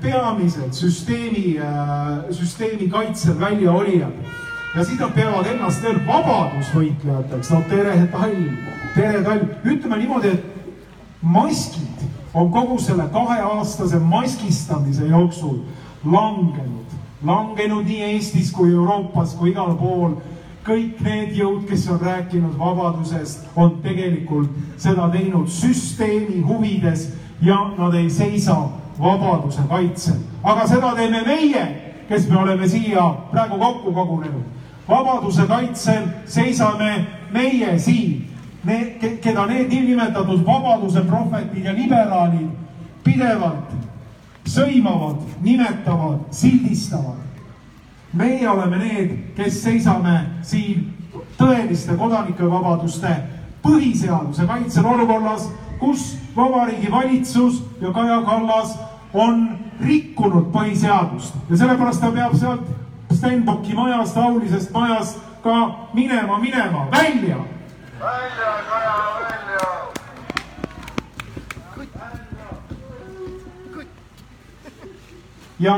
peamised süsteemi, äh, süsteemi kaitsel väljaolijad ja siis nad peavad ennast veel vabadusvõitlejateks, no tere talv tere talv, ütleme niimoodi, et maskid on kogu selle kaheaastase maskistamise jooksul langenud, langenud nii Eestis kui Euroopas kui igal pool. kõik need jõud, kes on rääkinud vabadusest, on tegelikult seda teinud süsteemi huvides ja nad ei seisa vabaduse kaitsel. aga seda teeme meie, kes me oleme siia praegu kokku kogunenud. vabaduse kaitsel seisame meie siin need, keda need niinimetatud vabaduse prohvetid ja liberaalid pidevalt sõimavad, nimetavad, sildistavad. meie oleme need, kes seisame siin tõeliste kodanikevabaduste, põhiseaduse kaitsel olukorras, kus Vabariigi Valitsus ja Kaja Kallas on rikkunud põhiseadust ja sellepärast ta peab sealt Stenbocki majast, aulisest majast ka minema, minema, välja. Välja, Kaja, välja. ja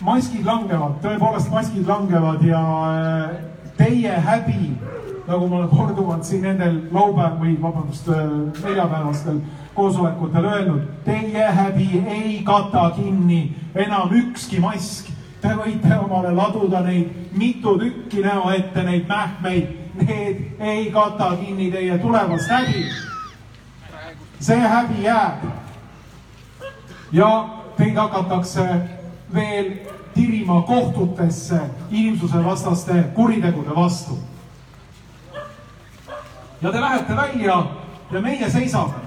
maskid langevad, tõepoolest maskid langevad ja äh, teie häbi, nagu ma olen korduvalt siin nendel laupäev või vabandust, äh, neljapäevastel koosolekutel öelnud, teie häbi ei kata kinni enam ükski mask. Te võite omale laduda neid mitu tükki näo ette, neid mähkmeid, need ei kata kinni teie tulevast häbi. see häbi jääb. ja teid hakatakse veel tirima kohtutesse inimsusevastaste kuritegude vastu. ja te lähete välja ja meie seisame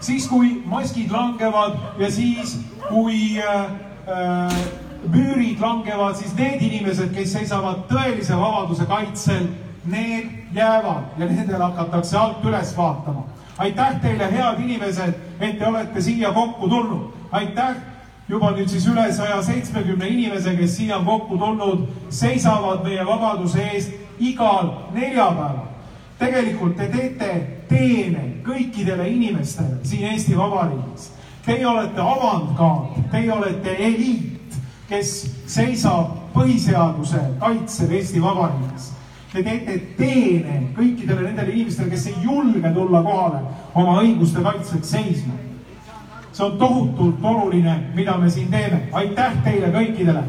siis, kui maskid langevad ja siis, kui äh, äh, müürid langevad, siis need inimesed, kes seisavad tõelise vabaduse kaitsel, need jäävad ja nendele hakatakse alt üles vaatama. aitäh teile, head inimesed, et te olete siia kokku tulnud. aitäh juba nüüd siis üle saja seitsmekümne inimese, kes siia on kokku tulnud, seisavad meie vabaduse eest igal neljapäeval. tegelikult te teete teene kõikidele inimestele siin Eesti Vabariigis. Teie olete avantgaard, teie olete eliit, kes seisab põhiseaduse kaitsel Eesti Vabariigis. Te teete teene kõikidele nendele inimestele, kes ei julge tulla kohale oma õiguste kaitseks seisma see on tohutult oluline, mida me siin teeme. aitäh teile kõikidele